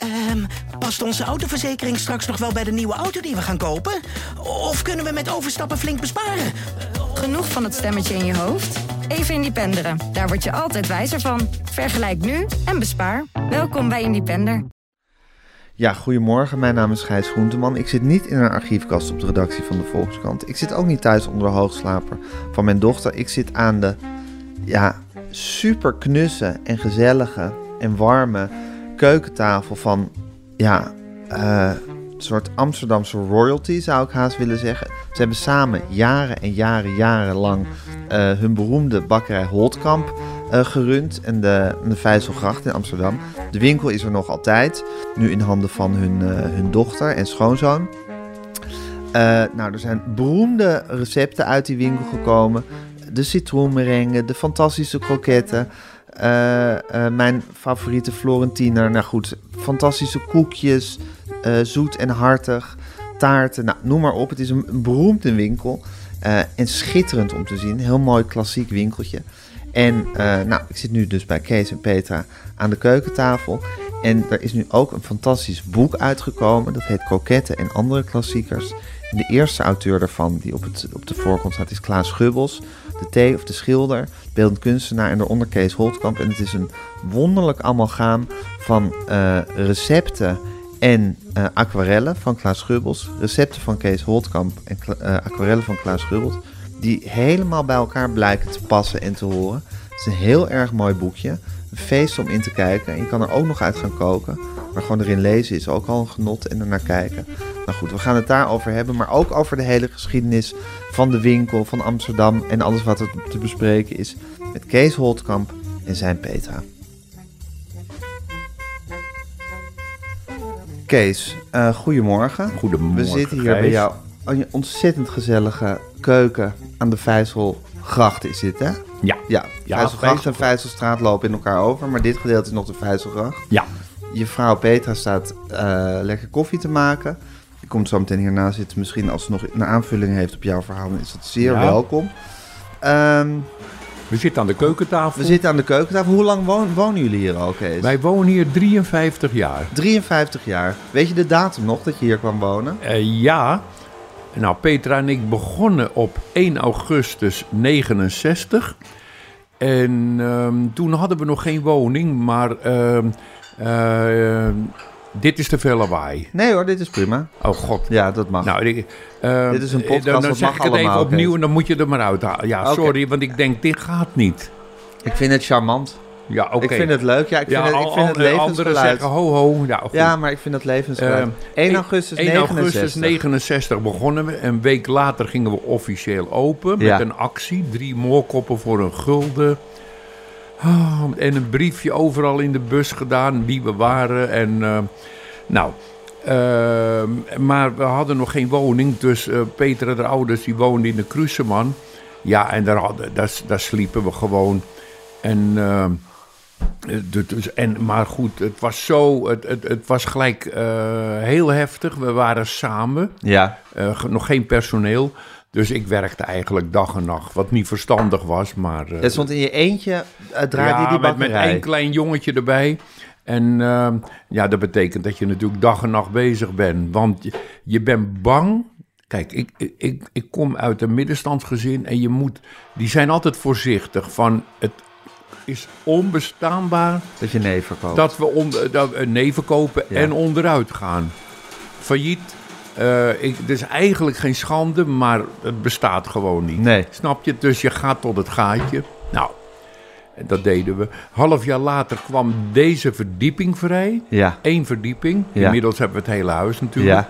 Ehm, past onze autoverzekering straks nog wel bij de nieuwe auto die we gaan kopen? Of kunnen we met overstappen flink besparen? Genoeg van het stemmetje in je hoofd? Even Independeren. Daar word je altijd wijzer van. Vergelijk nu en bespaar. Welkom bij Independer. Ja, goedemorgen. Mijn naam is Gijs Groenteman. Ik zit niet in een archiefkast op de redactie van de Volkskrant. Ik zit ook niet thuis onder de hoogslaper van mijn dochter. Ik zit aan de ja, super knusse en gezellige en warme keukentafel van ja, eh, een soort Amsterdamse royalty, zou ik haast willen zeggen. Ze hebben samen jaren en jaren, jarenlang uh, hun beroemde bakkerij Holtkamp uh, gerund en de, de Vijzelgracht in Amsterdam. De winkel is er nog altijd, nu in handen van hun, hun dochter en schoonzoon. nou, er zijn beroemde recepten uit die winkel gekomen. De citroenmerengue, de fantastische kroketten. Mijn favoriete Florentiner. Nou goed, fantastische koekjes, zoet en hartig. Taarten, nou, noem maar op. Het is een, een beroemde winkel. en schitterend om te zien. Heel mooi klassiek winkeltje. En nou, ik zit nu dus bij Kees en Petra aan de keukentafel. En er is nu ook een fantastisch boek uitgekomen. Dat heet Koketten en andere klassiekers. De eerste auteur daarvan, die op, het, op de voorgrond staat, is Klaas Gubbels. De thee of de schilder, beeldend kunstenaar en daaronder Kees Holtkamp. En het is een wonderlijk amalgaam van uh, recepten en uh, aquarellen van Klaas Gubbels. Recepten van Kees Holtkamp en aquarellen van Klaas Gubbels die helemaal bij elkaar blijken te passen en te horen. Het is een heel erg mooi boekje. Een feest om in te kijken. En je kan er ook nog uit gaan koken. Maar gewoon erin lezen is ook al een genot en ernaar kijken. Nou goed, we gaan het daarover hebben. Maar ook over de hele geschiedenis van de winkel, van Amsterdam. En alles wat er te bespreken is. Met Kees Holtkamp en zijn Petra. Kees, uh, goedemorgen. Goedemorgen. We zitten hier bij jou een ontzettend gezellige keuken aan de Vijzelgracht is dit, hè? Ja. Ja, Vijzelgracht en Vijzelstraat lopen in elkaar over, maar dit gedeelte is nog de Vijzelgracht. Ja. Je vrouw Petra staat uh, lekker koffie te maken. Die komt zo meteen hierna zitten. Misschien als ze nog een aanvulling heeft op jouw verhaal, dan is dat zeer ja. welkom. Um, we zitten aan de keukentafel. We zitten aan de keukentafel. Hoe lang wonen, wonen jullie hier al, Kees? Wij wonen hier 53 jaar. 53 jaar. Weet je de datum nog dat je hier kwam wonen? Uh, ja. Nou, Petra en ik begonnen op 1 augustus 69. En um, toen hadden we nog geen woning, maar uh, uh, dit is te veel lawaai. Nee hoor, dit is prima. Oh god. Ja, dat mag. Nou, ik, uh, dit is een podcast, dan, dan zeg mag ik het even opnieuw en dan moet je er maar uithalen. Ja, sorry, want ik denk, dit gaat niet. Ik vind het charmant. Ja, oké. Ik vind het leuk. Ja, ik vind Ja, het, ik al- vind het Anderen zeggen ho ho. Ja, goed. Ja, maar ik vind het levensgeluid. Eh, 1 augustus 1 69. augustus 69 begonnen we. Een week later gingen we officieel open met Ja. een actie. Drie moorkoppen voor een gulden. Ah, en een briefje overal in de bus gedaan wie we waren. En eh, nou, eh, maar we hadden nog geen woning. Dus eh Peter, de ouders, die woonden in de Kruseman. Ja, en daar, hadden, daar, daar sliepen we gewoon. En... en, maar goed, het was zo, het, het, het was gelijk eh, heel heftig. We waren samen, Ja. eh, nog geen personeel. Dus ik werkte eigenlijk dag en nacht, wat niet verstandig was. Maar eh, Het stond in je eentje, uh, draaide je die met, met bakkerij. één klein jongetje erbij. En ehm, ja, dat betekent dat je natuurlijk dag en nacht bezig bent. Want je, je bent bang. Kijk, ik, ik- ik, ik kom uit een middenstandsgezin en je moet... Die zijn altijd voorzichtig van... Het is onbestaanbaar Dat je verkoopt. dat we onder, dat neven kopen Ja. en onderuit gaan. Failliet. eh, ik, het is eigenlijk geen schande, maar het bestaat gewoon niet. Nee. Snap je? Dus je gaat tot het gaatje. Nou, en dat deden we. Half jaar later kwam deze verdieping vrij. Ja. Eén verdieping. Ja. Inmiddels hebben we het hele huis natuurlijk. Ja.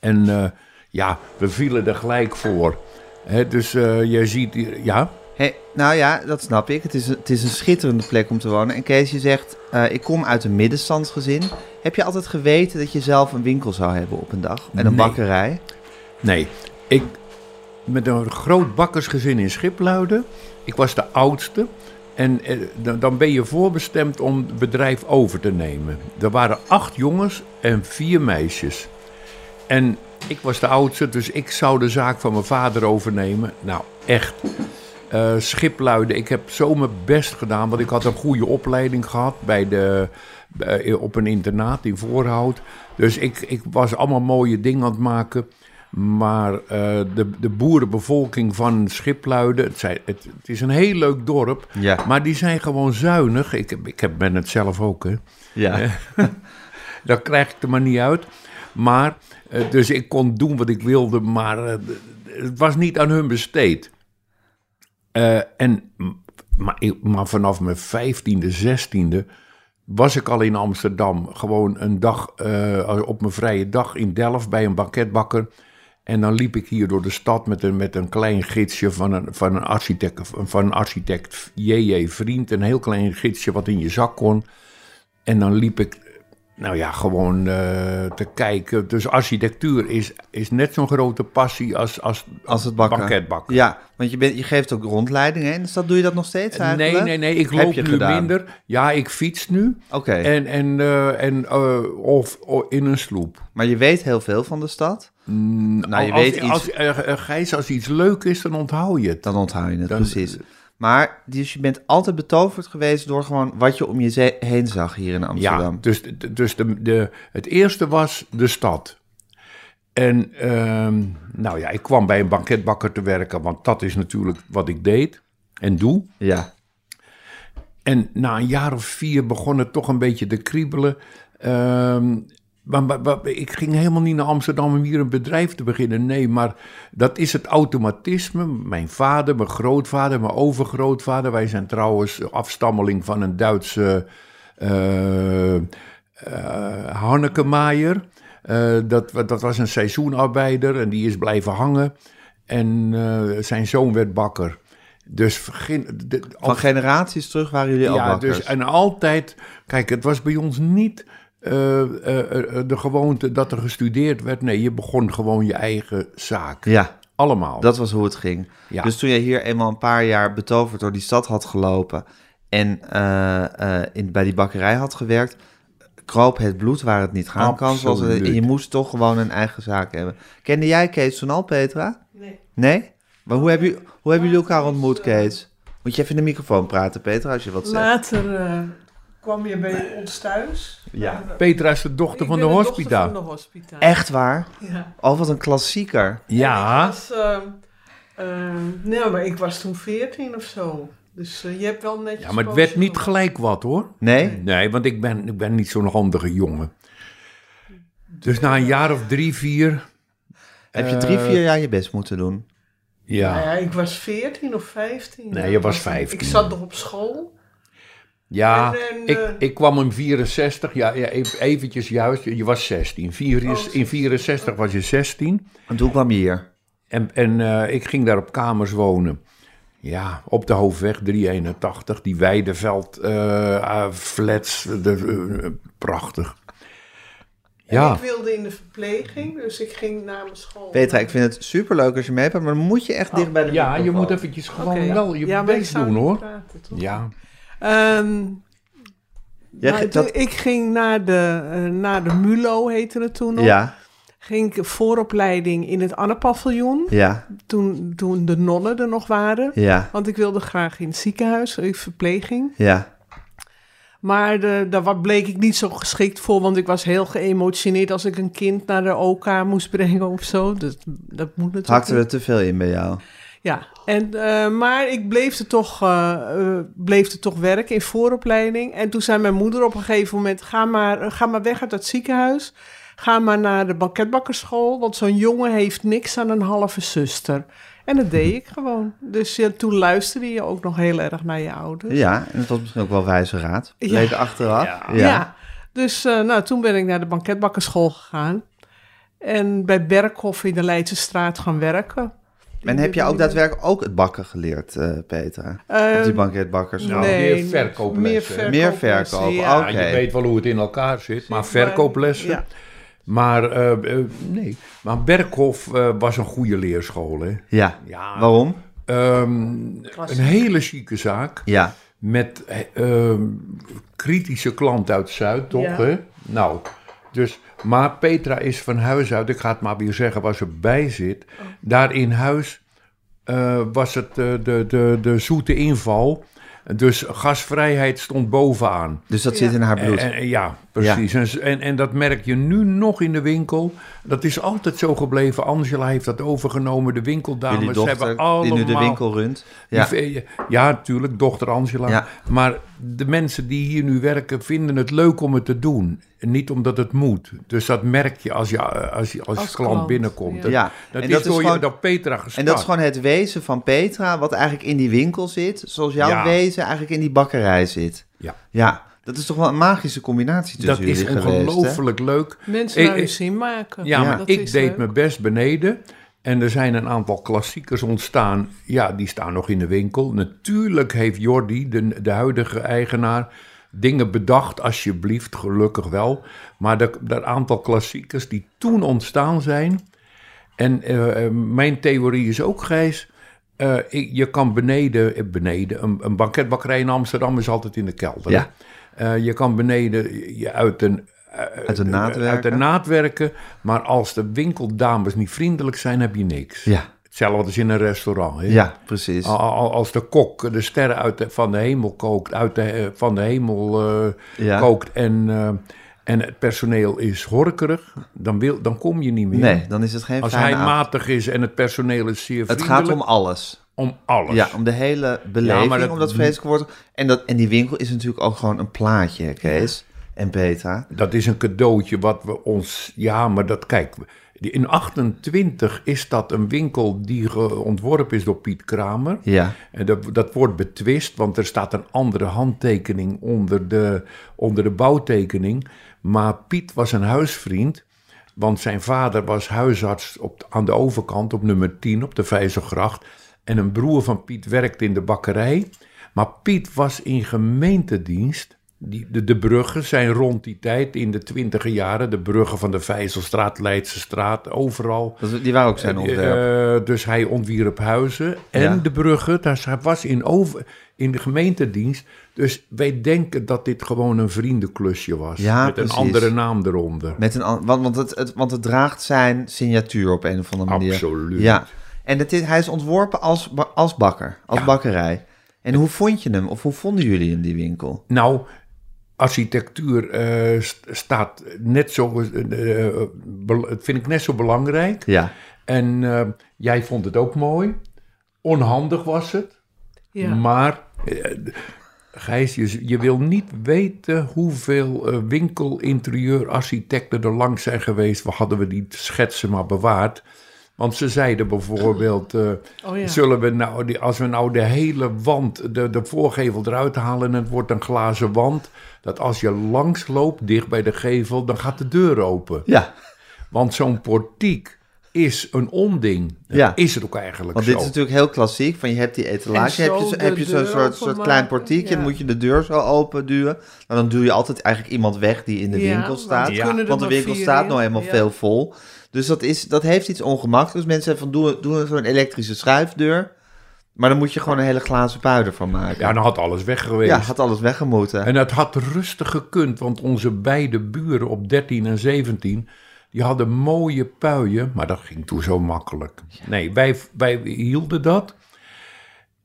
En eh, ja, we vielen er gelijk voor. Hè, dus eh, je ziet hier, ja. Hey, nou ja, dat snap ik. Het is, een- het is een schitterende plek om te wonen. En Kees, je zegt, eh, ik kom uit een middenstandsgezin. Heb je altijd geweten dat je zelf een winkel zou hebben op een dag? En een Nee. bakkerij? Nee, ik met een groot bakkersgezin in Schipluiden. Ik was de oudste. En eh, dan, dan ben je voorbestemd om het bedrijf over te nemen. Er waren acht jongens en vier meisjes. En ik was de oudste, dus ik zou de zaak van mijn vader overnemen. Nou, echt. Eh, schipluiden, ik heb zo mijn best gedaan, want ik had een goede opleiding gehad bij de eh, op een internaat in Voorhout. Dus ik, ik was allemaal mooie dingen aan het maken. Maar eh, de, de boerenbevolking van Schipluiden, het, zijn, het, het is een heel leuk dorp, Ja. maar die zijn gewoon zuinig. Ik, ik heb, ben het zelf ook, hè. Ja. Daar krijg ik er maar niet uit. Maar, dus ik kon doen wat ik wilde, maar het was niet aan hun besteed. Eh, en, maar, maar vanaf mijn vijftiende, zestiende was ik al in Amsterdam. Gewoon een dag, eh, op mijn vrije dag in Delft bij een banketbakker. En dan liep ik hier door de stad met een, met een klein gidsje van een, van een architect, van een architect J.J. Vriend. Een heel klein gidsje wat in je zak kon. En dan liep ik, nou ja, gewoon eh, te kijken. Dus architectuur is, is net zo'n grote passie als, als, Als het bakken. banketbakken. Ja, want je, bent, je geeft ook rondleidingen in. Dus dat doe je dat nog steeds eigenlijk? Nee, nee, nee, ik loop nu gedaan? minder. Ja, ik fiets nu. Oké, En, en, eh, en eh, of, of in een sloep. maar je weet heel veel van de stad. nou, je als, weet iets, Als, Gijs, als iets leuk is, dan onthoud je het. dan onthoud je het, Dan- precies. Maar dus je bent altijd betoverd geweest door gewoon wat je om je heen zag hier in Amsterdam. Ja, dus, dus de, de, het eerste was de stad. En ehm, nou ja, ik kwam bij een banketbakker te werken, want dat is natuurlijk wat ik deed en doe. Ja, En na een jaar of vier begon het toch een beetje te kriebelen. Ehm, maar, maar- maar ik ging helemaal niet naar Amsterdam om hier een bedrijf te beginnen. Nee, maar dat is het automatisme. Mijn vader, mijn grootvader, mijn overgrootvader. Wij zijn trouwens afstammeling van een Duitse eh eh Hanneke Maier. Eh, dat, dat was een seizoenarbeider en die is blijven hangen. En eh, zijn zoon werd bakker. Dus van generaties terug waren jullie al ja, bakkers. dus en altijd, kijk, het was bij ons niet eh, eh, eh, de gewoonte dat er gestudeerd werd. Nee, je begon gewoon je eigen zaak. Ja, Allemaal. dat was hoe het ging. Ja. Dus toen je hier eenmaal een paar jaar betoverd door die stad had gelopen en eh, eh, in, bij die bakkerij had gewerkt, kroop het bloed waar het niet gaan kan. Zoals het, je moest toch gewoon een eigen zaak hebben. Kende jij Kees toen al, Petra? Nee. Nee? Maar hoe, heb je, hoe hebben jullie elkaar ontmoet, Kees? Moet je even in de microfoon praten, Petra, als je wat zegt. Later eh, kwam je bij ons thuis. Ja. Petra is de dochter Ik van de ben dochter van de hospita. Echt waar? Ja. Oh, wat een klassieker. Ja, Ik was, eh, eh, nee, maar ik was toen 14 of zo. Dus eh, je hebt wel netjes... ja, maar het werd niet gelijk wat hoor. Nee? Nee, want ik ben, ik ben niet zo'n handige jongen. Dus na een jaar of drie, vier. Heb je drie, vier jaar je best moeten doen? Ja. Nou ja, ik was 14 of 15. Nee, je was ik 15. Ik zat nog op school. Ja, En, en, ik, eh, ik kwam in 64, ja, ja even- eventjes juist, je was 16. Vier, is- in 64 was je 16 En toen kwam je hier. en, en eh, ik ging daar op kamers wonen. Ja, op de Hoofdweg 381, die Weideveld eh, ah, flats, de, prachtig. En Ja, ik wilde in de verpleging, dus ik ging na mijn school. Petra, ik vind het superleuk als je mee hebt, maar dan moet je echt dicht bij de ja je moet eventjes gewoon wel je ja, best doen hoor. praten, toch? Ja, Ehm, Jij nou, dat- ik ging naar de, eh, naar de MULO, heette het toen nog. Ja, Ging ik vooropleiding in het Anne-paviljoen, ja, toen, toen de nonnen er nog waren. ja, Want ik wilde graag in het ziekenhuis, in verpleging. ja. Maar de, daar bleek ik niet zo geschikt voor, want ik was heel geëmotioneerd als ik een kind naar de OK moest brengen of zo. Dus dat moet natuurlijk Hakte er te veel in bij jou? Ja, en, eh, maar ik bleef er, toch, eh, eh, bleef er toch werken in vooropleiding. En toen zei mijn moeder op een gegeven moment: ga maar, ga maar weg uit dat ziekenhuis. Ga maar naar de banketbakkerschool, want zo'n jongen heeft niks aan een halve zuster. En dat deed ik gewoon. Dus ja, toen luisterde je ook nog heel erg naar je ouders. Ja, en het was misschien ook wel wijze raad. Ja. Achteraf. Ja. Ja. Dus eh, nou, toen ben ik naar de banketbakkerschool gegaan. En bij Berkhoff in de Leidse straat gaan werken. En heb je ook daadwerkelijk ook het bakken geleerd, eh, Petra? Eh, Op die banketbakkers? Nou, nee, meer verkooplessen. Meer Meer verkooplessen, verkoop, ja. oké. Ja, je weet wel hoe het in elkaar zit, maar Maar- verkooplessen. Ja. Maar, eh, eh, nee. maar Berkhof eh, was een goede leerschool. Hè? Ja. Ja, Waarom? Ehm, een hele chique zaak Ja. met eh, ehm, kritische klant uit Zuid, toch? Ja. Hè? Nou, dus, maar Petra is van huis uit, ik ga het maar weer zeggen waar ze bij zit. Daar in huis eh, was het eh, de, de, de zoete inval. Dus gasvrijheid stond bovenaan. Dus dat zit in haar bloed. En, en- ja, precies. En, En, en dat merk je nu nog in de winkel. Dat is altijd zo gebleven. Angela heeft dat overgenomen. De winkeldames dochter, hebben allemaal... die nu de winkel runt. Ja. Die- Ja, natuurlijk, dochter Angela. Ja. Maar de mensen die hier nu werken vinden het leuk om het te doen. En niet omdat het moet. Dus dat merk je als je als, je, als, Als klant, klant, binnenkomt. ja. Dat, Ja, dat en is dat is door, je, gewoon- door Petra gestart. En dat is gewoon het wezen van Petra, wat eigenlijk in die winkel zit, zoals jouw Ja. wezen eigenlijk in die bakkerij zit. Ja. Ja, dat is toch wel een magische combinatie tussen Dat is jullie geweest, hè? ongelooflijk leuk. Mensen Ik- naar je ik- zin maken. Ja, maar dat ik is deed leuk. mijn best beneden. En er zijn een aantal klassiekers ontstaan. Ja, die staan nog in de winkel. Natuurlijk heeft Jordi, de, de huidige eigenaar, dingen bedacht. Alsjeblieft, gelukkig wel. Maar dat dat aantal klassiekers die toen ontstaan zijn. En eh, eh, mijn theorie is ook, Gijs. eh, je kan beneden, beneden een, een banketbakkerij in Amsterdam is altijd in de kelder. Ja. Je kan beneden je uit een Uit de naad uit de werken. naad werken. Maar als de winkeldames niet vriendelijk zijn, heb je niks. Ja, Hetzelfde als in een restaurant. Hè? ja, precies. Al- al- Als de kok de sterren uit de- van de hemel kookt, uit de, eh, van de hemel eh, Ja. kookt en, eh, en het personeel is horkerig, dan, wil, dan kom je niet meer. Nee, dan is het geen Als hij avond. matig is en het personeel is zeer Het vriendelijk, gaat om alles. om alles. Ja, om de hele beleving, Ja, maar dat- om dat woord. En, dat, en die winkel is natuurlijk ook gewoon een plaatje, Kees en Petra. Dat is een cadeautje wat we ons. Ja, maar dat kijk. In 28 is dat een winkel die ontworpen is door Piet Kramer. Ja, En dat, dat wordt betwist, want er staat een andere handtekening onder de, onder de bouwtekening. Maar Piet was een huisvriend, want zijn vader was huisarts op, aan de overkant op nummer 10 op de Vijzelgracht. En een broer van Piet werkte in de bakkerij. Maar Piet was in gemeentedienst. Die, de, de bruggen zijn rond die tijd, in de twintiger jaren, de bruggen van de Vijzelstraat, Leidse straat, overal. dat, die waren ook zijn Eh, ontwerp. eh, dus hij ontwierp huizen en Ja. de bruggen. Hij was in, over, in de gemeentedienst. Dus wij denken dat dit gewoon een vriendenklusje was. Ja, met precies. een andere naam eronder. Met een, an- want, want, het, het, want het draagt zijn signatuur op een of andere manier. Absoluut. Ja, en is, hij is ontworpen als, als bakker, als Ja. bakkerij. En hoe vond je hem, of hoe vonden jullie in die winkel? Nou, architectuur eh, st- staat net zo, bel- vind ik net zo belangrijk. Ja, En eh, jij vond het ook mooi. Onhandig was het. Ja. Maar, Gijs, je, je wil niet weten hoeveel eh winkelinterieurarchitecten er langs zijn geweest. We hadden we die schetsen maar bewaard. Want ze zeiden bijvoorbeeld, eh, Oh ja. zullen we nou, die, als we nou de hele wand, de, de voorgevel eruit halen en het wordt een glazen wand, dat als je langs loopt, dicht bij de gevel, dan gaat de deur open. ja. Want zo'n portiek is een onding. Ja. is het ook eigenlijk Want zo. dit is natuurlijk heel klassiek. Van je hebt die etalage, heb je, zo heb je zo'n soort, klein portiekje. ja. Dan moet je de deur zo open duwen. Nou, dan duw je altijd eigenlijk iemand weg die in de Ja, winkel want staat. er Want de maar winkel staat in. nou Ja. veel vol. Dus dat, is, dat heeft iets ongemakkelijks. Mensen zeggen van doe, doe zo'n elektrische schuifdeur. Maar dan moet je gewoon een hele glazen puider van maken. Ja, dan had alles weg geweest. Ja, had alles weggemoeten. En het had rustig gekund, want onze beide buren op 13 en 17... die hadden mooie puien, maar dat ging toen zo makkelijk. Nee, wij, wij hielden dat.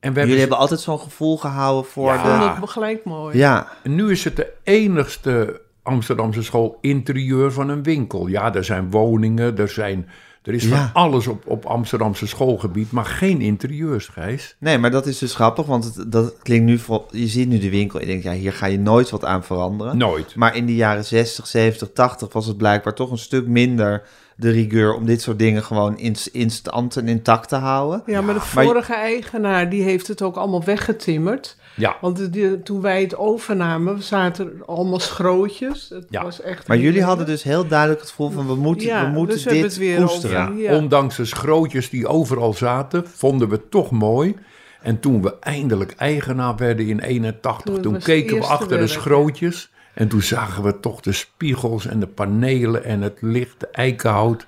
En we Jullie hebben, hebben altijd zo'n gevoel gehouden voor Ja. de... vond het gelijk mooi. Ja, en nu is het de enigste Amsterdamse school interieur van een winkel. Ja, er zijn woningen, er, zijn, er is Ja. van alles op, op Amsterdamse schoolgebied... maar geen interieurs, Gijs. nee, maar dat is dus grappig. Want het, dat klinkt nu... Vol, je ziet nu de winkel en je denkt, ja, hier ga je nooit wat aan veranderen. Nooit. Maar in de jaren 60, 70, 80 was het blijkbaar toch een stuk minder de rigueur om dit soort dingen gewoon in, in stand en intact te houden. Ja, maar de Maar- vorige eigenaar die heeft het ook allemaal weggetimmerd. Ja, Want die- toen wij het overnamen, zaten er allemaal schrootjes. Het Ja. was echt Maar jullie hadden dus heel duidelijk het gevoel van we moeten, Ja, we moeten dus we hebben dit weer koesteren. over- Ja. Ondanks de schrootjes die overal zaten, vonden we het toch mooi. En toen we eindelijk eigenaar werden in 81, Toen keken we achter de schrootjes. En toen zagen we toch de spiegels en de panelen en het licht, de eikenhout.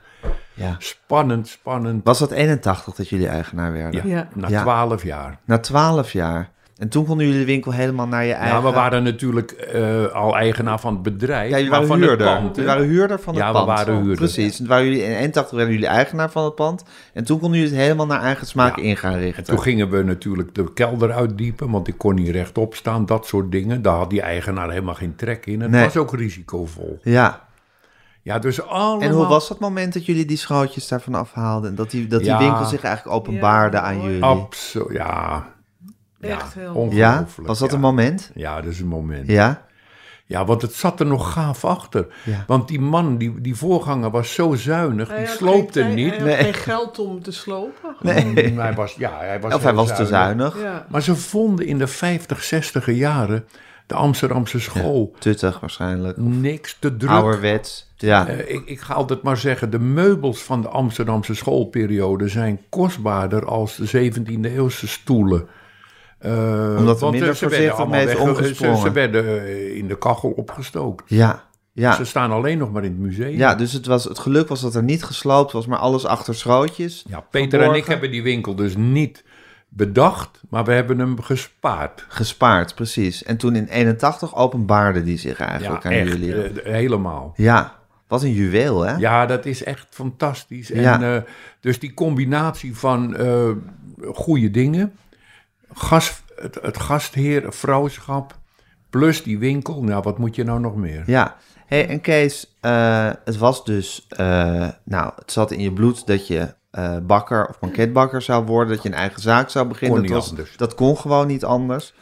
Ja. Spannend, spannend. Was dat 81 dat jullie eigenaar werden? Ja, Ja. na Ja. 12 jaar. Na 12 jaar. En toen konden jullie de winkel helemaal naar je eigen... Ja, we waren natuurlijk eh, al eigenaar van het bedrijf, Ja, jullie maar waren van huurder. het pand. waren huurder van het Ja, we pand. waren huurder. Precies. En waren jullie, in 81 werden jullie eigenaar van het pand. En toen konden jullie het helemaal naar eigen smaak Ja. in gaan richten. Toen gingen we natuurlijk de kelder uitdiepen, want ik kon niet rechtop staan, dat soort dingen. Daar had die eigenaar helemaal geen trek in. Het Nee. was ook risicovol. Ja. Ja, dus allemaal... En hoe was dat moment dat jullie die schootjes daarvan afhaalden? En dat die, dat die Ja. winkel zich eigenlijk openbaarde Ja, aan jullie? Absoluut, ja. Echt ja, heel ongelooflijk. ja? Was dat ja. een moment? Ja, dat is een moment. Ja. Ja? want het zat er nog gaaf achter. Ja. Want die man, die, die voorganger, was zo zuinig, Hij die had sloopte geen niet. Hij had Nee. geen geld om te slopen. Nee. Mm, hij was, ja, hij was Of hij was te zuinig. Ja. Maar ze vonden in de 50, 60 jaren de Amsterdamse school Tuttig waarschijnlijk. niks te druk. Ouderwets. Ja. Eh, ik, ik ga altijd maar zeggen, de meubels van de Amsterdamse schoolperiode zijn kostbaarder als de 17e eeuwse stoelen. Eh, Omdat er minder ze werden voorzichtig allemaal mee is omgesprongen. Ze, ze werden eh, in de kachel opgestookt. ja. Ja. Ze staan alleen nog maar in het museum. Ja, dus het, was, het geluk was dat er niet gesloopt was, maar alles achter schrootjes. Ja, Peter en ik hebben die winkel dus niet bedacht, maar we hebben hem gespaard. Gespaard, precies. En toen in 81 openbaarde die zich Ja, eigenlijk aan echt, jullie. eh, helemaal. Ja, wat een juweel, hè? Ja, dat is echt fantastisch. En, Ja. dus die combinatie van eh goede dingen, gas, het, het gastheer, vrouwschap, plus die winkel. Nou, wat moet je nou nog meer? Ja. Hey, en Kees, eh, het was dus, eh, nou, het zat in je bloed dat je eh, bakker of banketbakker zou worden, dat je een eigen zaak zou beginnen. Kon dat, was, anders. dat kon gewoon niet anders.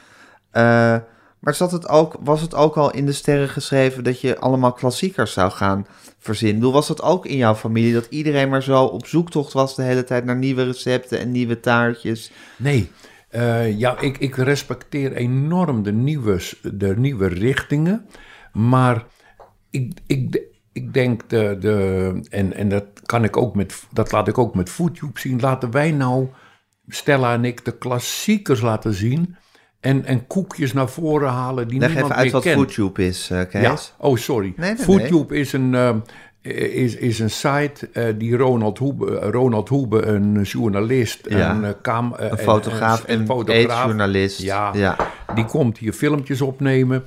Maar zat het ook, was het ook al in de sterren geschreven dat je allemaal klassiekers zou gaan verzinnen? Bedoel, Was dat ook in jouw familie dat iedereen maar zo op zoektocht was de hele tijd naar nieuwe recepten en nieuwe taartjes? Nee, eh, ja, ik, ik respecteer enorm de nieuwe, de nieuwe richtingen. Maar ik, ik, ik denk, de, de, en, en dat, kan ik ook met, dat laat ik ook met FoodTube zien. Laten wij nou, Stella en ik, de klassiekers laten zien. En, en koekjes naar voren halen die Leg niemand even uit meer wat kent. FoodTube is, eh, Kees. Ja, oh sorry. Nee, nee, FoodTube is een, eh, is, is een site eh, die Ronald Hoebe, eh, Ronald Hoebe, een journalist, Ja. een, eh, kam, Een fotograaf en eetjournalist. Ja, Ja. die komt hier filmpjes opnemen.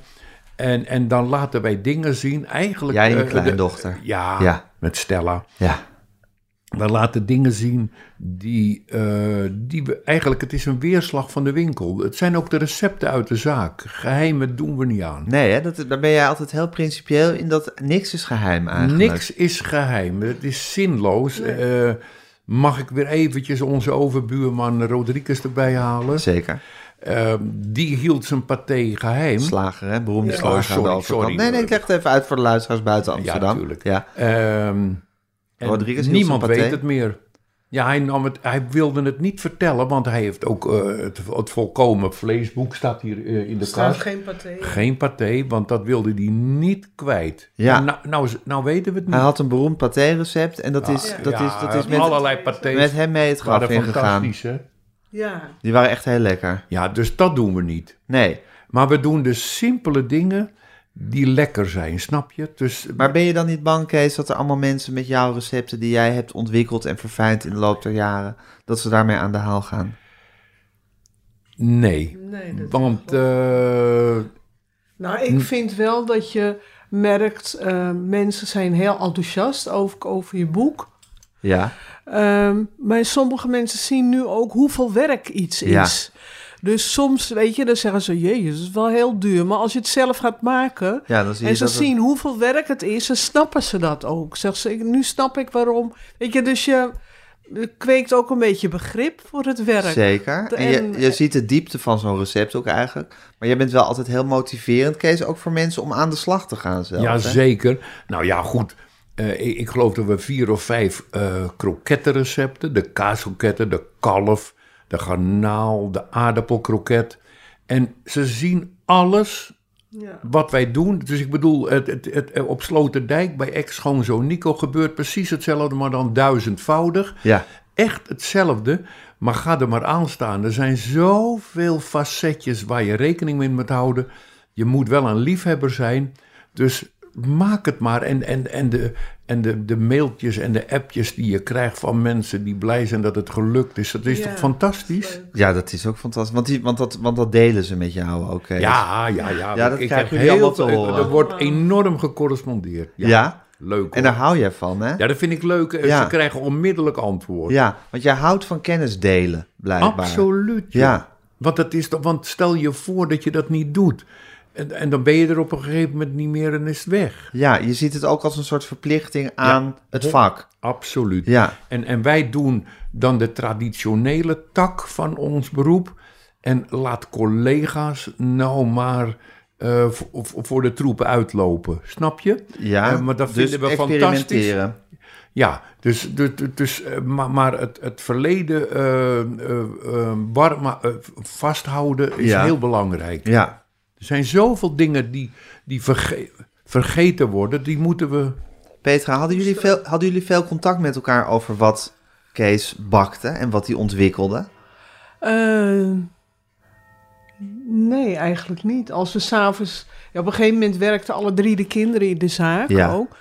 En, en dan laten wij dingen zien. Eigenlijk, Jij en je kleindochter. de- ja, Ja. met Stella. Ja. We laten dingen zien die, eh, die we eigenlijk, het is een weerslag van de winkel. Het zijn ook de recepten uit de zaak. Geheimen doen we niet aan. Nee, hè, dat, daar ben jij altijd heel principieel in dat niks is geheim eigenlijk. Niks is geheim. Het is zinloos. Eh, mag ik weer eventjes onze overbuurman Rodriguez erbij halen? Zeker. Eh, die hield zijn paté geheim. Slager, hè? Beroemde Ja. slager Oh, sorry, aan de overkant. sorry. Nee, nee, ik leg het even uit voor de luisteraars buiten Ja, Amsterdam. natuurlijk. Ja, Ehm, en Rodriguez niemand paté. weet het meer. Ja, hij, nam het, hij wilde het niet vertellen, want hij heeft ook eh, het, het volkomen vleesboek staat hier eh, in de Er staat kast. geen paté. Geen paté, want dat wilde hij niet kwijt. Ja. Nou, nou, nou weten we het niet. Hij had een beroemd paté-recept en dat Ja, is, dat ja, is, dat is met, allerlei patés. met hem mee het graf waren ingegaan. fantastisch, hè? Ja. Die waren echt heel lekker. Ja, dus dat doen we niet. Nee, Maar we doen de simpele dingen die lekker zijn, snap je? Dus, maar ben je dan niet bang, Kees, dat er allemaal mensen met jouw recepten die jij hebt ontwikkeld en verfijnd in de loop der jaren, dat ze daarmee aan de haal gaan? nee. Nee, Want eh, Nou, ik vind wel dat je merkt, eh, mensen zijn heel enthousiast over, over je boek. Ja, Ehm, maar sommige mensen zien nu ook hoeveel werk iets Ja. is. Dus soms, weet je, dan zeggen ze, jezus, dat is wel heel duur. Maar als je het zelf gaat maken ja dan zie je en ze dat het- zien hoeveel werk het is, dan snappen ze dat ook. Zeg ze, nu snap ik waarom. Weet je, dus je kweekt ook een beetje begrip voor het werk. Zeker. En je, En- je ziet de diepte van zo'n recept ook eigenlijk. Maar jij bent wel altijd heel motiverend, Kees, ook voor mensen om aan de slag te gaan zelf. ja, hè? zeker. Nou ja, goed. Eh, ik, ik geloof dat we vier of vijf eh krokettenrecepten... de kaaskroketten, de kalf, de garnaal, de aardappelkroket... En ze zien alles Ja. wat wij doen. Dus ik bedoel, het, het, het, op Sloterdijk bij ex-schoonzoon Nico gebeurt precies hetzelfde, maar dan duizendvoudig. Ja, Echt hetzelfde, maar ga er maar aan staan. Er zijn zoveel facetjes waar je rekening mee moet houden. Je moet wel een liefhebber zijn. Dus maak het maar. En, en, en, de, en de, de mailtjes en de appjes die je krijgt van mensen die blij zijn dat het gelukt is. Dat is Ja, toch fantastisch? Ja, dat is ook fantastisch. Want, die, want, dat, want dat delen ze met jou ook. Ja, ja, ja. Ja, dat ik jullie allemaal te veel- horen. Er wordt enorm gecorrespondeerd. Ja, Ja? Leuk hoor. En daar hou jij van, hè? Ja, dat vind ik leuk. Ja. Ze krijgen onmiddellijk antwoord. Ja, want jij houdt van kennis delen, blijkbaar. Absoluut. joh. Ja. Want, dat is, toch- want stel je voor dat je dat niet doet. En, en dan ben je er op een gegeven moment niet meer en is het weg. Ja, je ziet het ook als een soort verplichting aan het vak. Absoluut. Ja. En, en wij doen dan de traditionele tak van ons beroep. En laat collega's nou maar eh, voor, voor de troepen uitlopen. Snap je? Ja, Eh, maar dat dus vinden we fantastisch. Ja, dus, dus, dus eh, maar, maar het, het verleden eh, vasthouden is Ja. heel belangrijk. Ja. Er zijn zoveel dingen die, die verge- vergeten worden, die moeten we... Petra, hadden jullie, veel, hadden jullie veel contact met elkaar over wat Kees bakte en wat hij ontwikkelde? Eh, nee, eigenlijk niet. Als we s'avonds... Ja, op een gegeven moment werkten alle drie de kinderen in de zaak Ja. ook.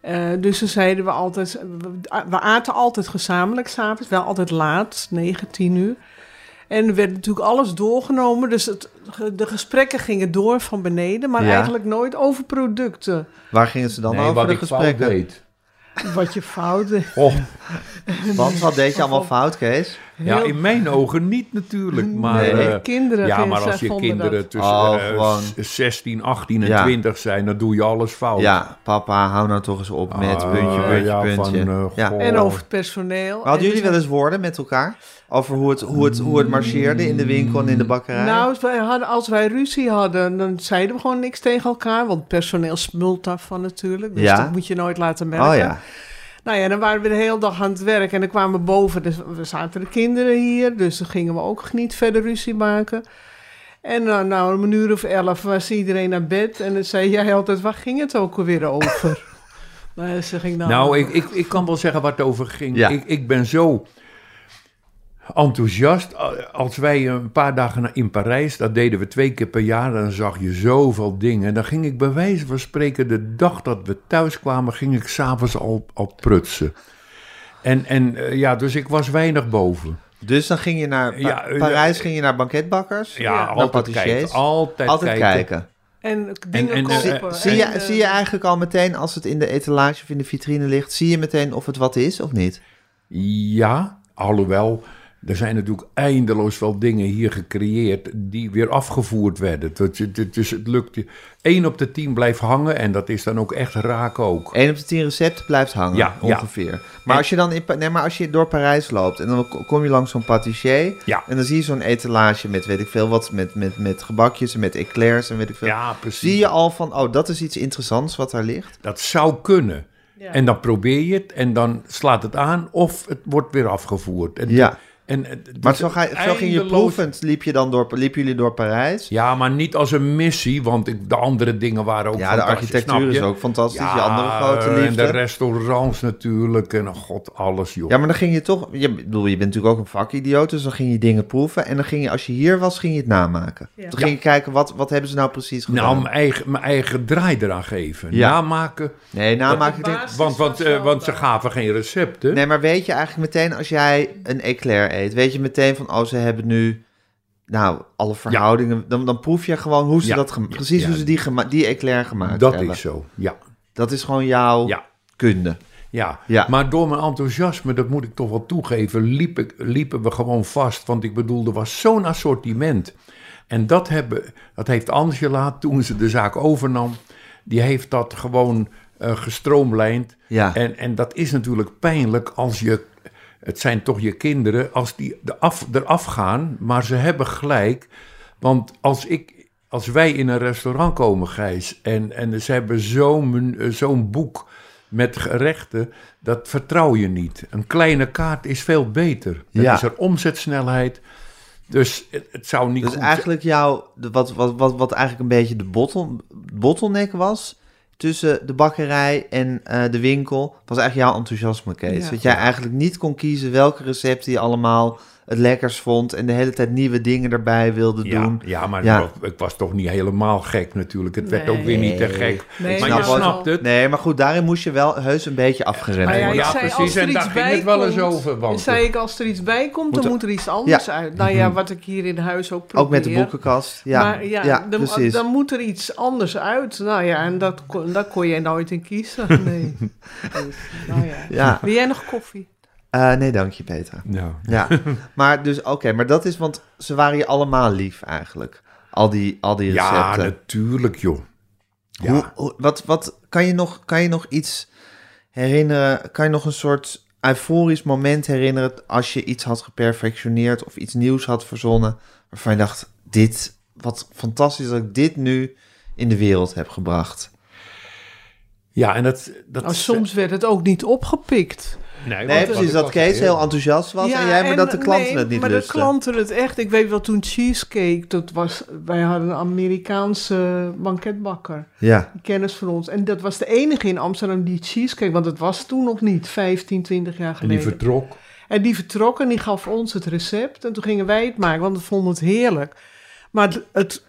Eh, dus dan zeiden we altijd... We, we aten altijd gezamenlijk s'avonds. Wel altijd laat, 9, 10 uur. En er werd natuurlijk alles doorgenomen. Dus het, de gesprekken gingen door van beneden. Maar Ja. eigenlijk nooit over producten. Waar gingen ze dan nee, over wat de ik fout gesprekken? deed. Wat je fout deed. Oh, Wat, wat deed je allemaal fout, Kees? Ja, in mijn ogen niet natuurlijk, maar... Nee, eh, kinderen ja, maar als je kinderen dat. tussen Oh, eh, gewoon. s- 16, 18 en Ja. 20 zijn, dan doe je alles fout. Ja, papa, hou nou toch eens op met Ah, puntje, puntje, ja, puntje. van, eh, ja. En over het personeel. Maar hadden En jullie dus- wel eens woorden met elkaar? Over hoe het, hoe het, hoe het marcheerde in de winkel en in de bakkerij? Nou, als wij, hadden, als wij ruzie hadden, dan zeiden we gewoon niks tegen elkaar. Want personeel smult daarvan natuurlijk. Dus Ja? dat moet je nooit laten merken. oh ja. Nou ja, dan waren we de hele dag aan het werk. En dan kwamen we boven. Dus we zaten de kinderen hier. Dus dan gingen we ook niet verder ruzie maken. En nou, nou om een uur of elf was iedereen naar bed. En dan zei jij altijd, waar ging het ook alweer over? nou, ze ging dan... Nou, ik, ik, ik kan wel zeggen waar het over ging. Ja. Ik, ik ben zo enthousiast. Als wij een paar dagen in Parijs, dat deden we twee keer per jaar, dan zag je zoveel dingen. Dan ging ik bij wijze van spreken, de dag dat we thuis kwamen, ging ik s'avonds al, al prutsen. En, en eh, ja, dus ik was weinig boven. Dus dan ging je naar Pa- Ja, eh, Parijs, ging je naar banketbakkers? Ja, altijd patissiers. kijken. Altijd, Altijd kijken. kijken. En dingen en, eh, kopen. Zie en, je, zie je eigenlijk al meteen als het in de etalage of in de vitrine ligt, zie je meteen of het wat is of niet? Ja, alhoewel, er zijn natuurlijk eindeloos veel dingen hier gecreëerd die weer afgevoerd werden. Dus, het- dus het lukt je. 1 op de 10 blijft hangen en dat is dan ook echt raak ook. 1 op de 10 recepten blijft hangen, Ja, ja. ongeveer. Maar En- als je dan in, nee, maar als je door Parijs loopt en dan kom je langs zo'n patissier Ja. en dan zie je zo'n etalage met weet ik veel wat, met, met, met gebakjes en met eclairs en weet ik veel. Ja, precies. Zie je al van, oh, dat is iets interessants wat daar ligt? Dat zou kunnen. Ja. En dan probeer je het en dan slaat het aan of het wordt weer afgevoerd. En, Ja. En, eh, Maar zo, ga, zo ging je proevend, liep, je dan door, liepen jullie door Parijs? Ja, maar niet als een missie, want ik, de andere dingen waren ook Ja, de fantastisch, architectuur snap is je? ook fantastisch, Ja, je andere grote en liefde. de restaurants natuurlijk en oh god, alles joh. Ja, maar dan ging je toch... Je, bedoel, je bent natuurlijk ook een vakidioot, dus dan ging je dingen proeven. En dan ging je, als je hier was, ging je het namaken. Ja. Dan ging je kijken, wat, wat hebben ze nou precies gedaan? nou, mijn eigen, mijn eigen draai eraan geven. Ja. Namaken. nee, namaken... De Want, want, was eh, want ze gaven geen recepten. Nee, maar weet je eigenlijk meteen, als jij een eclair eet... weet je meteen van, oh, ze hebben nu... Nou, alle verhoudingen... Dan, dan proef je gewoon hoe ze dat... precies hoe ze die, gema- die eclair gemaakt dat hebben. is zo, ja. Dat is gewoon jouw kunde. Ja. Ja. maar door mijn enthousiasme, dat moet ik toch wel toegeven, liep ik, liepen we gewoon vast. Want ik bedoel, er was zo'n assortiment. En dat, hebben, dat heeft Angela, toen ze de zaak overnam, die heeft dat gewoon eh, gestroomlijnd. Ja. En, en dat is natuurlijk pijnlijk als je, het zijn toch je kinderen, als die de af, eraf gaan, maar ze hebben gelijk. Want als ik, als wij in een restaurant komen, Gijs, en, en ze hebben zo'n eh, zo'n boek met gerechten, dat vertrouw je niet. Een kleine kaart is veel beter. Dan Ja. is er omzetsnelheid. Dus het, het zou niet Dus goed eigenlijk jouw, wat, wat, wat, wat eigenlijk een beetje de bottle, bottleneck was tussen de bakkerij en eh, de winkel, was eigenlijk jouw enthousiasme, Kees. Ja. Dat jij eigenlijk niet kon kiezen welke recepten je allemaal het lekkers vond en de hele tijd nieuwe dingen erbij wilde Ja, doen. ja maar Ja. Ik, was, toch niet helemaal gek natuurlijk. Het werd ook weer niet te gek. Nee, maar je snapt het. Nee, maar goed, daarin moest je wel heus een beetje afgerend ja, worden. Ja, zei, precies, en daar ging het wel eens over, want- zei ik, als er iets bij komt, Moet dan moet er iets anders Ja. uit. Nou ja, wat ik hier in huis ook probeer. Ook met de boekenkast. Ja, maar ja, ja, dan, precies. dan moet er iets anders uit. Nou ja, en dat kon, daar kon je nooit in kiezen. Nee. Dus, nou ja. Ja. Wil jij nog koffie? Eh, nee, dank je, Petra. Ja. Ja, maar dus oké, maar dat is, want ze waren je allemaal lief eigenlijk. Al die, al die ja, recepten. natuurlijk joh. Ja. Hoe, hoe- wat, wat kan je nog, kan je nog iets herinneren? Kan je nog een soort euforisch moment herinneren als je iets had geperfectioneerd of iets nieuws had verzonnen, waarvan je dacht, dit, wat fantastisch dat ik dit nu in de wereld heb gebracht. Ja, en dat... dat Nou, soms werd het ook niet opgepikt. Nee, precies, dat Kees heel enthousiast was en jij, maar dat de klanten nee, het niet maar lusten. de klanten het echt. Ik weet wel, toen cheesecake, dat was, wij hadden een Amerikaanse banketbakker. Ja, kennis van ons. En dat was de enige in Amsterdam die cheesecake, want het was toen nog niet, 15, 20 jaar En geleden. die vertrok. En die vertrok en die gaf ons het recept. En toen gingen wij het maken, want we vonden het heerlijk. Maar het, het-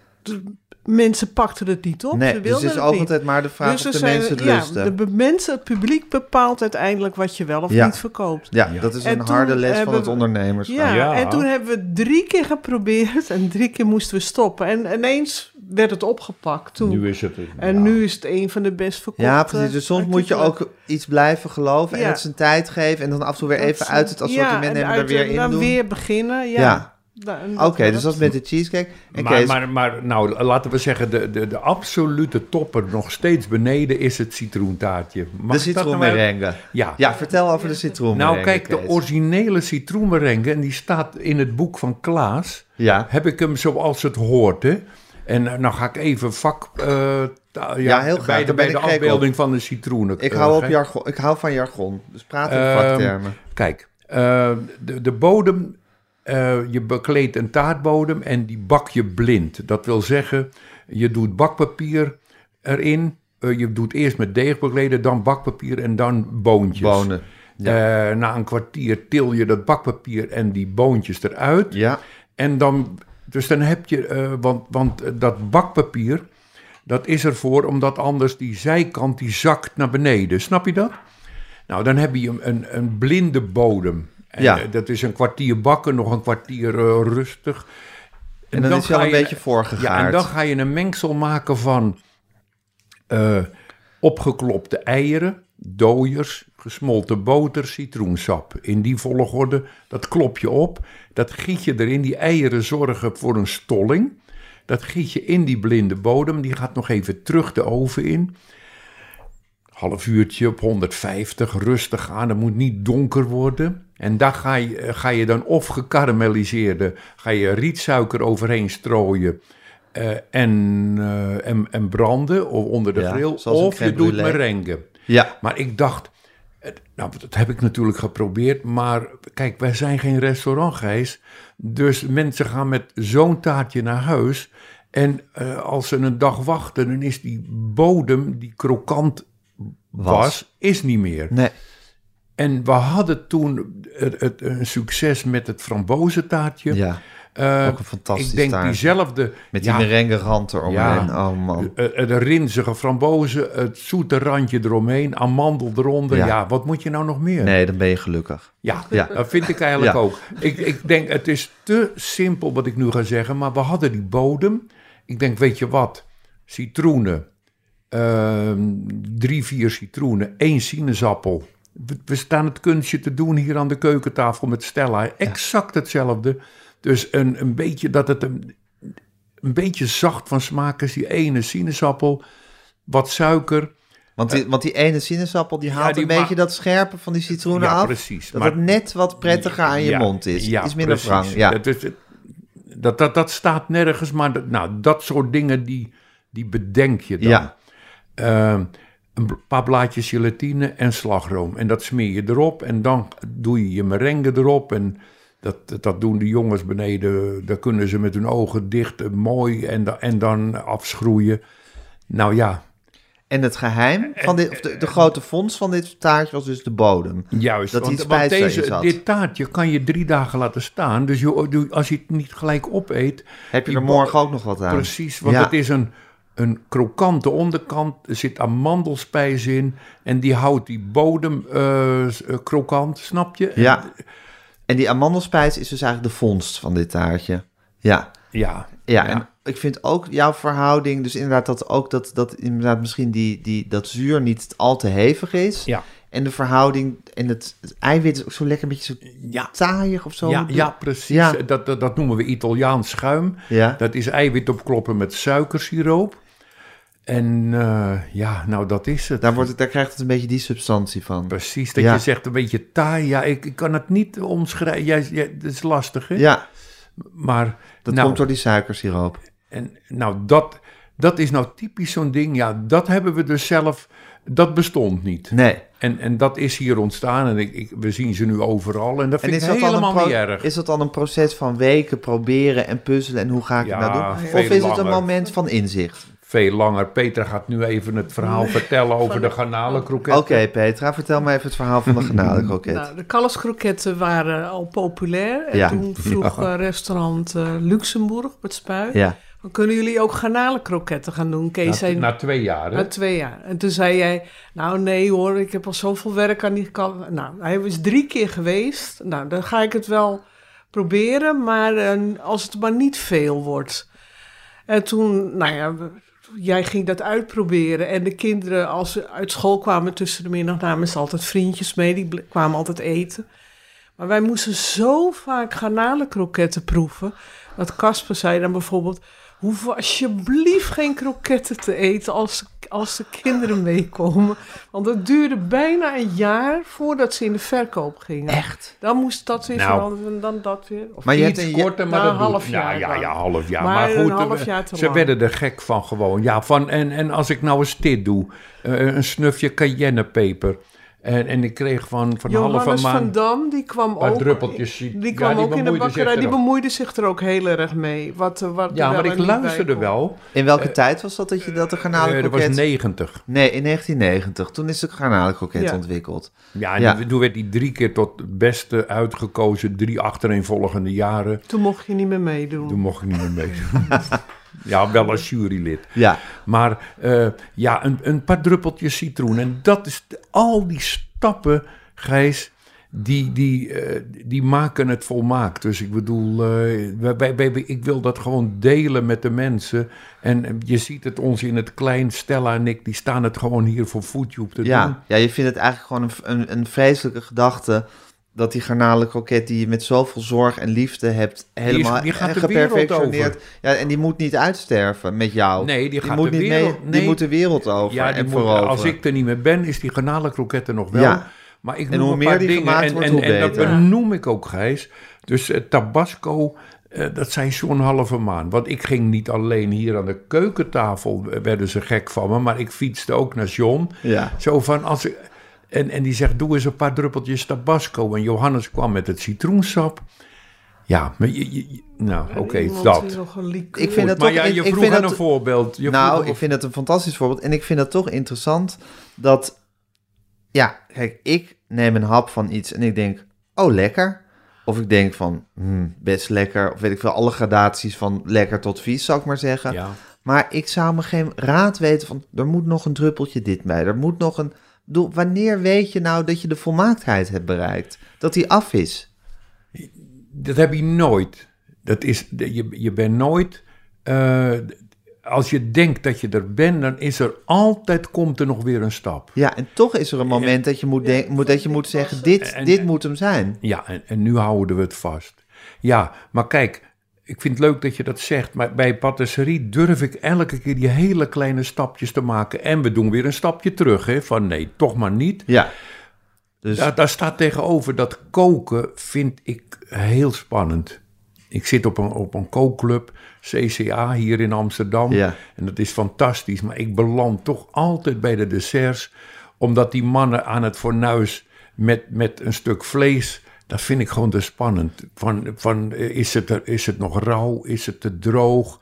mensen pakten het niet op. Ze nee, dus wilden het is het ook niet. altijd maar de vraag Dus of de mensen het ja, lusten. de be- mensen, het publiek bepaalt uiteindelijk wat je wel of Ja. niet verkoopt. Ja, Ja. dat is En een harde les van het ondernemerschap. Ja, Ja. en toen hebben we drie keer geprobeerd en drie keer moesten we stoppen. En ineens werd het opgepakt toen. Nu is het... en ja. nu is het een van de best verkochte Ja, precies. Dus soms moet je ook iets blijven geloven en het zijn tijd geven en dan af en toe weer Dat even ze- uit het assortiment ja, en nemen en er weer in dan doen. weer beginnen, ja. Oké, dus dat is met de cheesecake. Maar, maar, maar nou, laten we zeggen, de, de, de absolute topper nog steeds beneden is het citroentaartje. Mag de nou citroenmerengue. Ja. Ja, vertel over de citroenmerengue. Nou, kijk, de originele citroenmerengue, en die staat in het boek van Klaas, Ja, heb ik hem zoals het hoort, hè. En eh, nou ga ik even vak... eh, ja, Ja, heel graag, Bij de, bij de afbeelding van de citroenen. ik eh, hou, op hè. jargon, ik hou van jargon. Dus praat in Ehm, vaktermen. Kijk, eh, de, de bodem, eh, je bekleedt een taartbodem en die bak je blind. Dat wil zeggen, je doet bakpapier erin. eh, je doet eerst met deeg bekleden, dan bakpapier en dan boontjes. Bonen. Eh, na een kwartier til je dat bakpapier en die boontjes eruit. Ja, En dan, dus dan heb je, want, want dat bakpapier, dat is ervoor omdat anders die zijkant die zakt naar beneden. Snap je dat? Nou, dan heb je een, een blinde bodem. En, Ja. eh, dat is een kwartier bakken, nog een kwartier eh, rustig. en dan, is ga al een je- beetje voorgegaard. Ja, en dan ga je een mengsel maken van eh, opgeklopte eieren, dooiers, gesmolten boter, citroensap. In die volgorde, dat klop je op. Dat giet je erin. Die eieren zorgen voor een stolling. Dat giet je in die blinde bodem. Die gaat nog even terug de oven in. Half uurtje op 150, rustig aan. Dat moet niet donker worden. En daar ga je, ga je dan of gekarameliseerde, ga je rietsuiker overheen strooien. eh, en, eh, en, en branden of onder de Ja, grill. Of je doet merengue. Ja, Maar ik dacht, nou, dat heb ik natuurlijk geprobeerd. Maar kijk, wij zijn geen restaurant, Gijs. Dus mensen gaan met zo'n taartje naar huis. En eh, als ze een dag wachten, dan is die bodem die krokant was, Was. is niet meer. nee. En we hadden toen het, het, een succes met het frambozentaartje. Ja, Eh, ook een fantastisch ik denk taart. diezelfde... Met die ja, merengue rand eromheen. Ja. Oh man. eh, eh, de rinzige frambozen, het zoete randje eromheen, amandel eronder. Ja. Ja. wat moet je nou nog meer? Nee, dan ben je gelukkig. Ja, Ja. dat vind ik eigenlijk ook. Ik, ik denk, het is te simpel wat ik nu ga zeggen, maar we hadden die bodem. Ik denk, weet je wat? Citroenen, ehm, drie, vier citroenen, één sinaasappel. We, staan het kunstje te doen hier aan de keukentafel met Stella. Exact hetzelfde. Dus een, een beetje dat het een, een beetje zacht van smaak is, die ene sinaasappel. Wat suiker. Want die, want die ene sinaasappel die haalt die een beetje dat scherpe van die citroenen Ja, af. precies. Dat Maar- het net wat prettiger aan je Ja, mond is. ja, Iets minder precies. Ja. Is- het- dat, dat, dat staat nergens, maar dat, nou, dat soort dingen die, die bedenk je dan. Ja. Ehm, een paar blaadjes gelatine en slagroom. En dat smeer je erop en dan doe je je merengue erop. En dat, dat doen de jongens beneden, daar kunnen ze met hun ogen dicht eh, mooi en, en dan afschroeien. Nou ja, En het geheim van dit, of de, de grote fonds van dit taartje was dus de bodem. Juist, Dat want, want deze, zat. dit taartje kan je drie dagen laten staan. Dus je, als je het niet gelijk opeet... Heb je er morgen ook nog wat aan? Precies, want Ja. het is een, een krokante onderkant. Er zit amandelspijs in. En die houdt die bodem eh, eh, krokant, snap je? En- Ja. En die amandelspijs is dus eigenlijk de vondst van dit taartje. Ja. Ja. Ja, en ik vind ook jouw verhouding, dus inderdaad dat ook dat, dat inderdaad misschien die, die, dat zuur niet al te hevig is. Ja. En de verhouding en het, het eiwit is ook zo lekker een beetje zo Ja. taaiig of zo. Ja, ja, precies. Ja. Dat, dat, dat noemen we Italiaans schuim. Ja. Dat is eiwit opkloppen met suikersiroop. En eh, ja, nou dat is het. Daar, wordt het, daar krijgt het een beetje die substantie van. Precies, dat Ja. je zegt een beetje taai. Ja, ik, ik kan het niet omschrijven. Jij, jij, dat is lastig, hè? Ja, Maar dat nou, komt door die suikersiroop. En nou, dat, dat is nou typisch zo'n ding. Ja, dat hebben we dus zelf. Dat bestond niet. Nee. En, en dat is hier ontstaan. En ik, ik, we zien ze nu overal. En dat vind ik dat, helemaal niet erg. is dat dan een proces van weken proberen en puzzelen en hoe ga ik Ja, het nou doen? Of is het een moment van inzicht? Veel langer. Petra gaat nu even het verhaal vertellen over de garnalenkroket. Oké Petra, vertel me even het verhaal van de garnalenkroket. Nou, de kalfskroketten waren al populair. En Ja. toen vroeg eh, restaurant eh, Luxemburg op het spui... ja. "Dan kunnen jullie ook garnalenkroketten gaan doen? Kees Na, zei, na twee jaar, hè? na twee jaar. En toen zei jij, nou nee hoor, ik heb al zoveel werk aan die kal. Nou, hij was drie keer geweest. Nou, dan ga ik het wel proberen, maar eh, als het maar niet veel wordt. En toen, nou ja, jij ging dat uitproberen. En de kinderen, als ze uit school kwamen tussen de middag, namen ze altijd vriendjes mee. Die kwamen altijd eten. Maar wij moesten zo vaak garnalenkroketten proeven. Dat Casper zei dan bijvoorbeeld... hoef alsjeblieft geen kroketten te eten als, als de kinderen meekomen. Want het duurde bijna een jaar voordat ze in de verkoop gingen. Echt? Dan moest dat weer Nou. veranderen en dan dat weer. Of Maar je Iets hebt een, korter, maar na dat een half ja, jaar ja, dan. ja, half jaar. Maar Maar, een goed, half eh, jaar te ze lang. werden er gek van gewoon. Ja, van, en, en als ik nou eens dit doe, eh, een snufje cayennepeper. En, en ik kreeg van, van halve Johannes van maand... Dam, die kwam ook, druppeltjes. die Ja, kwam die ook in de bakkerij. Die bemoeide zich er ook heel erg mee. Wat, eh, wat Ja, maar ik luisterde wel. in welke tijd was dat dat je dat de Eh, dat was 90. Nee, in 1990. Toen is de garnalenkroket Ja. ontwikkeld. Ja, en Ja. die- toen werd hij drie keer tot het beste uitgekozen. Drie achtereenvolgende jaren. Toen mocht je niet meer meedoen. Toen mocht ik niet meer meedoen. ja, wel als jurylid. Ja, Maar eh, ja, een, een paar druppeltjes citroen. En dat is al die stappen, Gijs, die, die, eh, die maken het volmaakt. Dus ik bedoel, eh, wij, ik wil dat gewoon delen met de mensen. En je ziet het ons in het klein, Stella en ik, die staan het gewoon hier voor Foodtube te doen. ja. ja, je vindt het eigenlijk gewoon een, een, een vreselijke gedachte... dat die garnalenkroket die je met zoveel zorg en liefde hebt... helemaal die gaat de wereld geperfectioneerd... Ja, en die moet niet uitsterven met jou. Nee, die gaat moet de niet wereld- mee, nee. Die moet de wereld over Ja, die en moet- als ik er niet meer ben, is die garnalenkroketten nog wel. Ja. Maar ik En noem hoe een meer paar die dingen. gemaakt en, wordt, en, hoe en dat benoem ik ook, Gijs. Dus eh, Tabasco, eh, dat zijn zo'n halve maan. Want ik ging niet alleen hier aan de keukentafel, werden ze gek van me. Maar ik fietste ook naar John. Ja. Zo van, als ik, en, en die zegt, doe eens een paar druppeltjes Tabasco. En Johannes kwam met het citroensap. Ja, maar je, nou, oké, dat. Ik vind het maar toch- ja, je ik vroeg aan dat- een voorbeeld. Je vroeg nou, ik vind het een fantastisch voorbeeld. En ik vind het toch interessant dat... Ja, kijk, ik neem een hap van iets en ik denk... Oh, lekker. Of ik denk van, hmm, best lekker. Of weet ik veel, alle gradaties van lekker tot vies, zou ik maar zeggen. Ja. Maar ik zou me geen raad weten van... Er moet nog een druppeltje dit bij. Er moet nog een... Bedoel, wanneer weet je nou dat je de volmaaktheid hebt bereikt? Dat die af is? Dat heb je nooit. Dat is, je, je bent nooit. eh, als je denkt dat je er bent, dan is er altijd komt er nog weer een stap. Ja, en toch is er een moment dat je moet, denk- moet, dat je moet zeggen... Dit, En- dit moet hem zijn. Ja, en, en nu houden we het vast. Ja, maar kijk, ik vind het leuk dat je dat zegt. Maar bij patisserie durf ik elke keer die hele kleine stapjes te maken. En we doen weer een stapje terug. Hè, van nee, toch maar niet. Ja. Dus Daar, daar staat tegenover dat koken vind ik heel spannend. Ik zit op een, op een kookclub, CCA, hier in Amsterdam. Ja. En dat is fantastisch. Maar ik beland toch altijd bij de desserts. Omdat die mannen aan het fornuis met, met een stuk vlees... Dat vind ik gewoon te spannend. Van, van, is, het er, is het nog rauw? Is het te droog?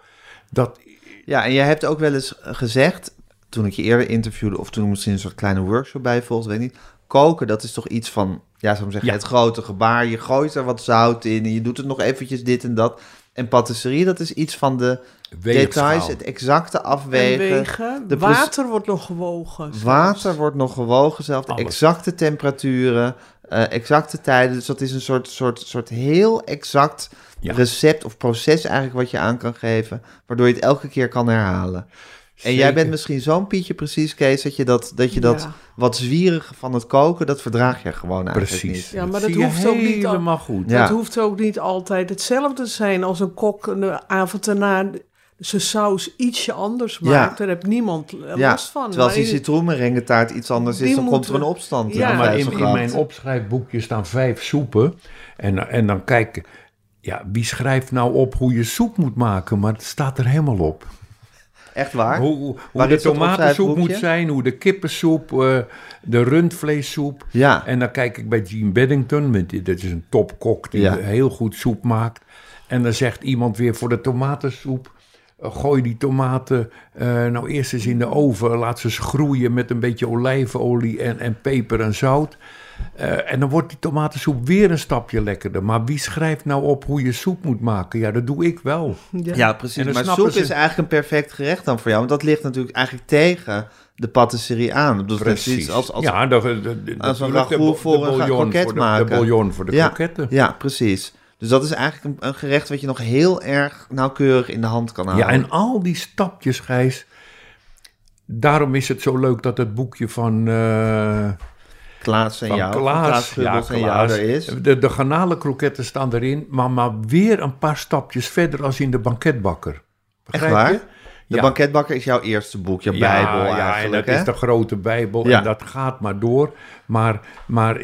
Dat, Ja, en jij hebt ook wel eens gezegd, toen ik je eerder interviewde... of toen misschien een soort kleine workshop bij volgde, weet ik niet. Koken, dat is toch iets van, ja, zou ik zeggen, Ja. het grote gebaar. Je gooit er wat zout in en je doet het nog eventjes dit en dat. En patisserie, dat is iets van de Weegschaal. details, het exacte En afwegen. wegen. de Water wordt nog gewogen. zelfs. Water wordt nog gewogen, zelf de Alles. exacte temperaturen, eh, exacte tijden. Dus dat is een soort, soort, soort heel exact Ja. recept of proces eigenlijk wat je aan kan geven, waardoor je het elke keer kan herhalen. En jij bent misschien zo'n Pietje precies, Kees, dat je dat, dat, je dat Ja. wat zwierige van het koken, dat verdraag je gewoon eigenlijk Precies. niet. Ja, maar dat hoeft ook niet al- helemaal goed. Ja. Het hoeft ook niet altijd hetzelfde te zijn als een kok de avond erna zijn saus ietsje anders Ja. maakt. Daar heeft niemand eh, Ja, last van. terwijl als die citroenmerengetaart iets anders is, dan komt er een opstand. Ja, in maar in, mijn opschrijfboekje staan vijf soepen. En, en dan kijk ik, ja, wie schrijft nou op hoe je soep moet maken? Maar het staat er helemaal op. Echt waar? Hoe, hoe Waar de tomatensoep moet zijn, hoe de kippensoep, eh, de rundvleessoep. Ja. En dan kijk ik bij Gene Beddington, met dat is een topkok die Ja. heel goed soep maakt. En dan zegt iemand weer voor de tomatensoep, eh, gooi die tomaten eh, nou eerst eens in de oven, laat ze groeien met een beetje olijfolie en, en peper en zout. Eh, en dan wordt die tomatensoep weer een stapje lekkerder. Maar wie schrijft nou op hoe je soep moet maken? Ja, dat doe ik wel. Ja, precies. Maar soep ze- is eigenlijk een perfect gerecht dan voor jou. Want dat ligt natuurlijk eigenlijk tegen de patisserie aan. Zoiets als, als, ja, de, de, de, als een ragout voor de een bouillon kroket voor de, maken. De bouillon voor de ja, kroketten. Ja, precies. Dus dat is eigenlijk een, een gerecht wat je nog heel erg nauwkeurig in de hand kan houden. Ja, en al die stapjes, Gijs. Daarom is het zo leuk dat het boekje van, eh Klaas en van jou, Klaas, en Klaas, er is. De, de garnalenkroketten staan erin, maar, maar weer een paar stapjes verder als in de banketbakker. Begrijp waar? je? De Ja. banketbakker is jouw eerste boek, je bijbel ja, en dat hè? is de grote bijbel Ja. en dat gaat maar door. Maar, maar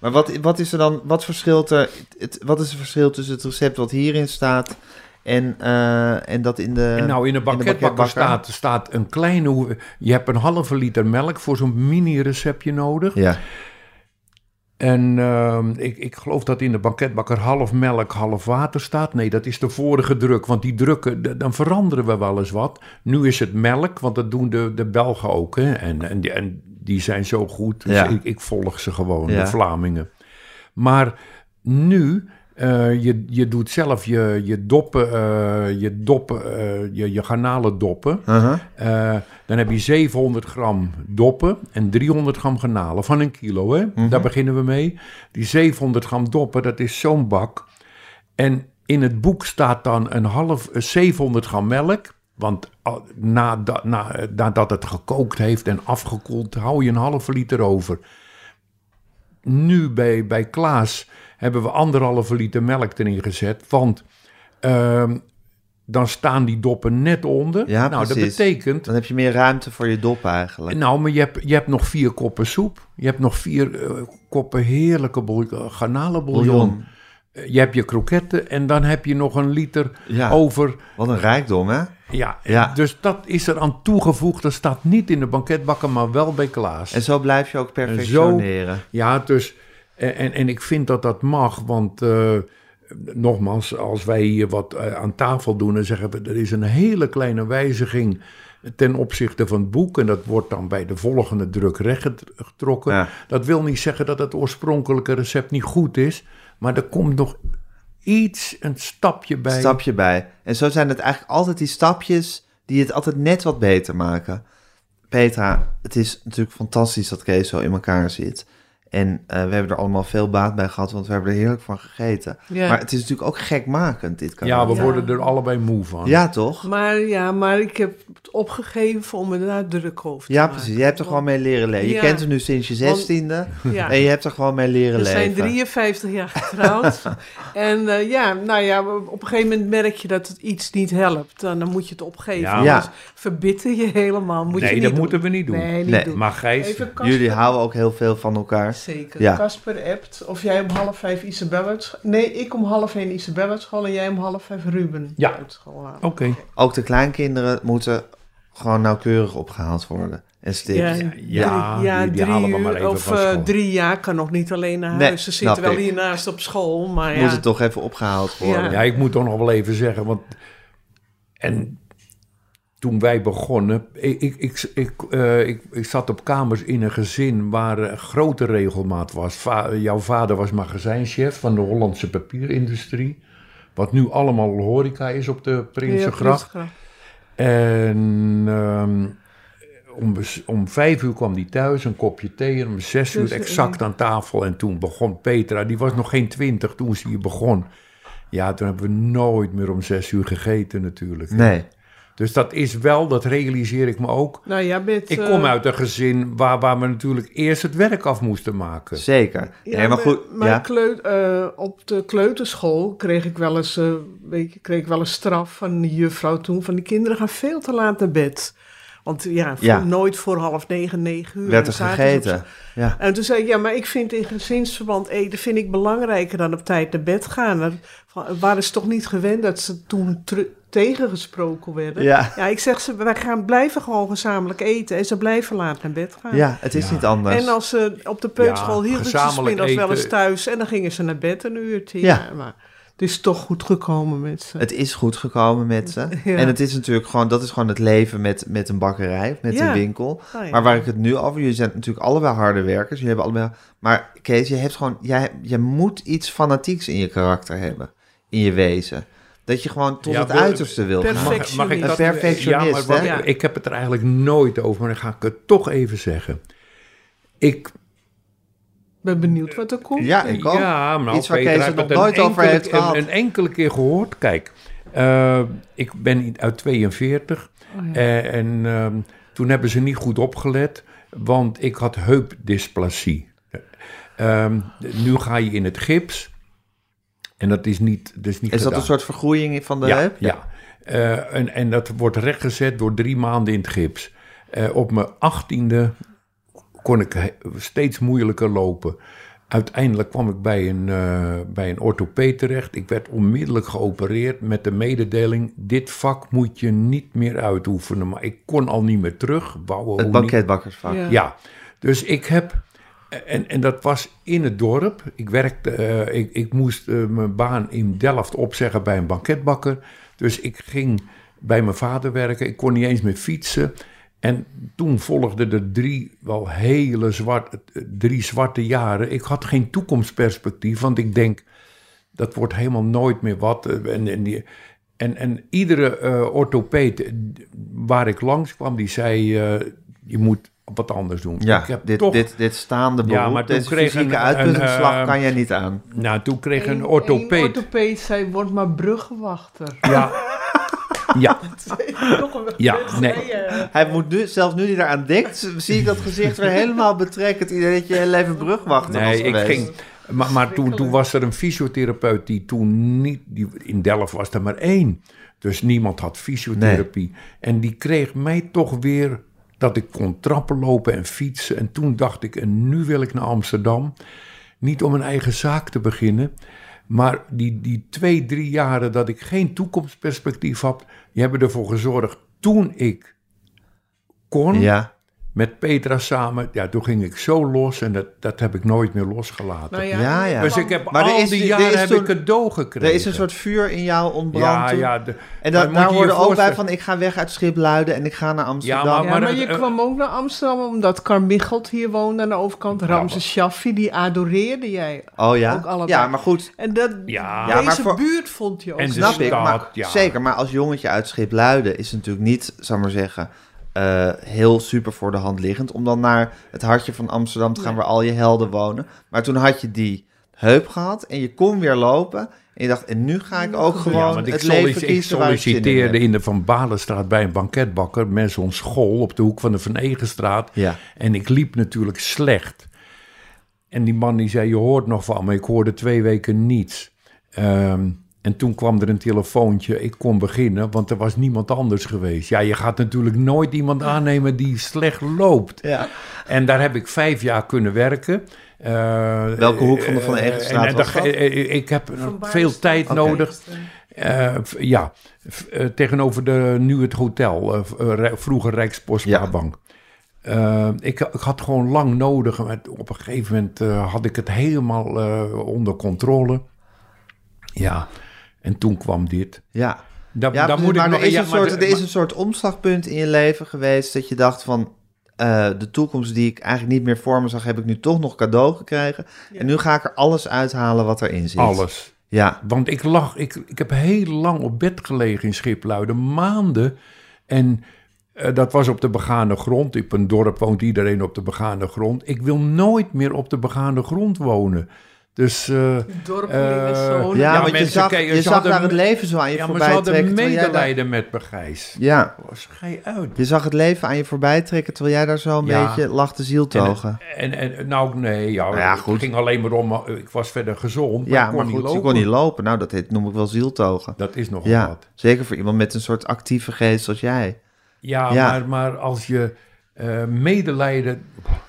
Maar wat, wat is er dan, wat verschilt er, het, wat is het verschil tussen het recept wat hierin staat en, eh, en dat in de En nou, in de banketbakker staat, staat een kleine... Je hebt een halve liter melk voor zo'n mini-receptje nodig. Ja, En ehm, ik, ik geloof dat in de banketbakker half melk, half water staat. Nee, dat is de vorige druk, want die drukken, dan veranderen we wel eens wat. Nu is het melk, want dat doen de, de Belgen ook. Hè? En, en, en die zijn zo goed, dus Ja. ik, ik volg ze gewoon, Ja. de Vlamingen. Maar nu, eh, je, je doet zelf je, je doppen, eh, je, doppen eh, je, je garnalen doppen. uh-huh. Dan heb je 700 gram doppen en 300 gram garnalen van een kilo. Hè? Mhm. Daar beginnen we mee. Die 700 gram doppen, dat is zo'n bak. En in het boek staat dan een half eh, 700 gram melk. Want al- nadat, na, nadat het gekookt heeft en afgekoeld, hou je een halve liter over. Nu bij, bij Klaas hebben we anderhalve liter melk erin gezet. Want ehm, dan staan die doppen net onder. Ja, nou, dat precies. betekent Dan heb je meer ruimte voor je dop eigenlijk. nou, maar je hebt, je hebt nog vier koppen soep. Je hebt nog vier eh, koppen heerlijke bouillon, garnalenbouillon. Bouillon. Eh, Je hebt je kroketten en dan heb je nog een liter Ja. over. Wat een rijkdom, hè? Ja, Ja. dus dat is er aan toegevoegd. Dat staat niet in de banketbakker, maar wel bij Klaas. En zo blijf je ook perfectioneren. Ja, dus. En, en, ik vind dat dat mag, want. eh, nogmaals, als wij hier wat eh, aan tafel doen en zeggen we er is een hele kleine wijziging ten opzichte van het boek en dat wordt dan bij de volgende druk rechtgetrokken. Ja. Dat wil niet zeggen dat het oorspronkelijke recept niet goed is, maar er komt nog iets, een stapje bij. Stapje bij. En zo zijn het eigenlijk altijd die stapjes die het altijd net wat beter maken. Petra, het is natuurlijk fantastisch dat Kees zo in elkaar zit. En eh, we hebben er allemaal veel baat bij gehad, want we hebben er heerlijk van gegeten. Ja. Maar het is natuurlijk ook gekmakend, dit kan. Ja, we Ja. worden er allebei moe van. Ja, toch? Maar ja, maar ik heb het opgegeven om me daar druk over te Ja, maken. precies. Je hebt er gewoon mee leren leven. Je Ja. kent hem nu sinds je Want- zestiende. Ja. En je hebt er gewoon mee leren We zijn leven. 53 jaar getrouwd. en eh, ja, nou ja, op een gegeven moment merk je dat het iets niet helpt. Dan, dan moet je het opgeven. Ja. Ja. verbitter je helemaal. Moet je nee, niet dat doen. moeten we niet doen. Nee, niet Nee, doen. Maar Gijs. Jullie houden ook heel veel van elkaar. Zeker. Ja. Casper appt of jij om half vijf scho- Nee, ik om half één Isabelle uit school en jij om half vijf Ruben Ja. uit school halen. oké. Ook de kleinkinderen moeten gewoon nauwkeurig opgehaald worden. En stipt. Ja, Ja, drie, ja, ja, die- die drie halen we maar even of van eh, school. drie jaar kan nog niet alleen naar Nee, huis. Ze zitten wel ik. hiernaast op school, maar ja. Moet het toch even opgehaald worden. Ja. Ja, ik moet toch nog wel even zeggen, want... En toen wij begonnen, ik, ik, ik, ik, eh, ik, ik zat op kamers in een gezin waar eh, grote regelmaat was. Va- jouw vader was magazijnchef van de Hollandse papierindustrie. Wat nu allemaal horeca is op de Prinsengracht. Ja, En ehm, om, om vijf uur kwam hij thuis, een kopje thee. En om zes uur exact aan tafel. En toen begon Petra, die was nog geen twintig toen ze hier begon. Ja, toen hebben we nooit meer om zes uur gegeten natuurlijk. Nee. Dus dat is wel, dat realiseer ik me ook. Nou, jij bent... Ik eh, kom uit een gezin waar, waar we natuurlijk eerst het werk af moesten maken. Zeker. Ja, nee, maar goed. Mijn Ja. kleut, eh, op de kleuterschool kreeg ik wel eens, eh, weet je, kreeg ik wel een straf van de juffrouw toen. Van die kinderen gaan veel te laat naar bed. Want ja, voor- Ja. nooit voor half negen, negen uur. Werd er gegeten. Ja. En toen zei ik, ja, maar ik vind in gezinsverband eten vind ik belangrijker dan op tijd naar bed gaan. Van, waren ze toch niet gewend dat ze toen tru- tegengesproken werden? Ja. ja, ik zeg ze, wij gaan blijven gewoon gezamenlijk eten en ze blijven laat naar bed gaan. ja, het is Ja. niet anders. En als ze op de peuterschool Ja, hielden ze smiddags wel eens thuis en dan gingen ze naar bed een uurtje. Ja. Ja. maar het is toch goed gekomen met ze. Het is goed gekomen met ze. Ja. En het is natuurlijk gewoon, dat is gewoon het leven met, met een bakkerij, met Ja. een winkel. Ja. Maar waar ik het nu over, jullie zijn natuurlijk allebei harde werkers. Jullie hebben allebei, maar Kees, je hebt gewoon, jij, je moet iets fanatieks in je karakter hebben, in je wezen. Dat je gewoon tot Ja, het uiterste wil gaan. Perfect. Mag, mag ik Een dat? perfectionist, Ja, maar hè? Ik heb het er eigenlijk nooit over, maar dan ga ik het toch even zeggen. Ik ben benieuwd wat er komt. Ja, ik ook. Ja, maar Iets waar Kees het nog een nooit over enkele- heeft gehad. Een, een enkele keer gehoord. Kijk, eh, ik ben uit 42 Oh ja. eh, en ehm, toen hebben ze niet goed opgelet, want ik had heupdysplasie. Ehm, nu ga je in het gips en dat is niet, dat is niet Is dat een soort vergroeiing van de ja, heup? Ja. Eh, en, en dat wordt rechtgezet door drie maanden in het gips. Eh, op mijn achttiende kon ik steeds moeilijker lopen. Uiteindelijk kwam ik bij een, eh bij een orthopeed terecht. Ik werd onmiddellijk geopereerd met de mededeling... dit vak moet je niet meer uitoefenen. Maar ik kon al niet meer terug. Bouwen, Het banketbakkersvak. Ja. Ja, dus ik heb. En, en dat was in het dorp. Ik werkte, eh, ik, ik moest eh, mijn baan in Delft opzeggen bij een banketbakker. Dus ik ging bij mijn vader werken. Ik kon niet eens meer fietsen. En toen volgden er drie wel hele zwarte, drie zwarte jaren. Ik had geen toekomstperspectief, want ik denk dat wordt helemaal nooit meer wat. Eh, En, die, en, en iedere eh orthopeed eh, waar ik langs kwam, die zei: eh, Je moet wat anders doen. Ja, ik heb dit, toch, dit, dit staande Ja, beroep, maar toen deze kreeg fysieke een- uitputtingsslag een, eh, kan jij niet aan. Nou, toen kreeg een Eén- orthopeed. één orthopeed zei, word maar bruggenwachter. Ja. ja, een Ja, nee. eh. Hij moet nu, zelfs nu hij eraan denkt, zie ik dat gezicht weer helemaal betrekken. Het idee dat je heel even brugwachter was nee, ik ging. Maar, maar toen, toen was er een fysiotherapeut die toen niet. Die, in Delft was er maar één. Dus niemand had fysiotherapie. En die kreeg mij toch weer dat ik kon trappen lopen en fietsen. En toen dacht ik, en nu wil ik naar Amsterdam. Niet om een eigen zaak te beginnen. Maar die, die twee, drie jaren dat ik geen toekomstperspectief had, die hebben ervoor gezorgd. Toen ik kon, Ja, met Petra samen, ja, toen ging ik zo los en dat, dat heb ik nooit meer losgelaten. Nou ja, Ja, ja. Dus ik heb Maar al is- die jaren heb toen- ik cadeau gekregen. er is een soort vuur in jou ontbrand ja, toen. ja, de- En maar da- moet daar hoorde ook bij van, ik ga weg uit Schipluiden en ik ga naar Amsterdam. maar- Ja, maar, maar je kwam ook naar Amsterdam omdat Carmichelt hier woonde aan de overkant. Ramses Shaffi, die adoreerde jij. oh ja? ook allebei. Ja, maar goed, En dat, Ja. Ja, maar deze voor- buurt vond je ook. En snap ik. Maar, ja. Zeker, maar als jongetje uit Schipluiden is het natuurlijk niet, zou ik maar zeggen, eh, heel super voor de hand liggend om dan naar het hartje van Amsterdam te gaan waar al je helden wonen. Maar toen had je die heup gehad en je kon weer lopen. En je dacht, en nu ga ik ook gewoon ja, want ik, het leven ik kiezen waar ik in solliciteerde heb. in de Van Balenstraat bij een banketbakker met zo'n school op de hoek van de Van Egenstraat. Ja. En ik liep natuurlijk slecht. En die man die zei, je hoort nog van me. Ik hoorde twee weken niets. Ehm, en toen kwam er een telefoontje. Ik kon beginnen, want er was niemand anders geweest. Ja, je gaat natuurlijk nooit iemand aannemen die slecht loopt. Ja. En daar heb ik vijf jaar kunnen werken. Eh, Welke hoek van de Van eh, Egenstraat en was dat- dat? eh, Ik heb Van veel tijd nodig. Eh, ja, tegenover de, nu het hotel, vroeger Rijkspostspaarbank. Eh, ik, ik had gewoon lang nodig. Op een gegeven moment eh, had ik het helemaal eh, onder controle. Ja, en toen kwam dit. Ja, Da- Ja, daar precies, moet ik maar, nog... er, is ja, een soort, er is maar- een soort omslagpunt in je leven geweest dat je dacht van eh, de toekomst die ik eigenlijk niet meer voor me zag, heb ik nu toch nog cadeau gekregen. En nu ga ik er alles uithalen wat erin zit. Alles. Ja, Want ik lag, ik, ik heb heel lang op bed gelegen in Schipluiden, maanden. En eh, dat was op de begane grond. Op een dorp woont iedereen op de begane grond. Ik wil nooit meer op de begane grond wonen. Dus eh, Dorpelingen Eh, zo. ja, ja, want je mensen zag, je daar het leven zo aan je ja, maar voorbij ze hadden trekken. terwijl jij daar- medelijden met me, Gijs. Ja, Oh, schei uit. je zag het leven aan je voorbij trekken terwijl jij daar zo een Ja. beetje lag te zieltogen. En, en nou, nee, ja, Nou ja, het ging alleen maar om, eh, ik was verder gezond, maar ja, ik kon maar niet goed, lopen. je kon niet lopen. Nou, dat heet, noem ik wel zieltogen. Dat is nogal Ja, wat. zeker voor iemand met een soort actieve geest als jij. Ja, Ja. Maar, maar als je eh, medelijden...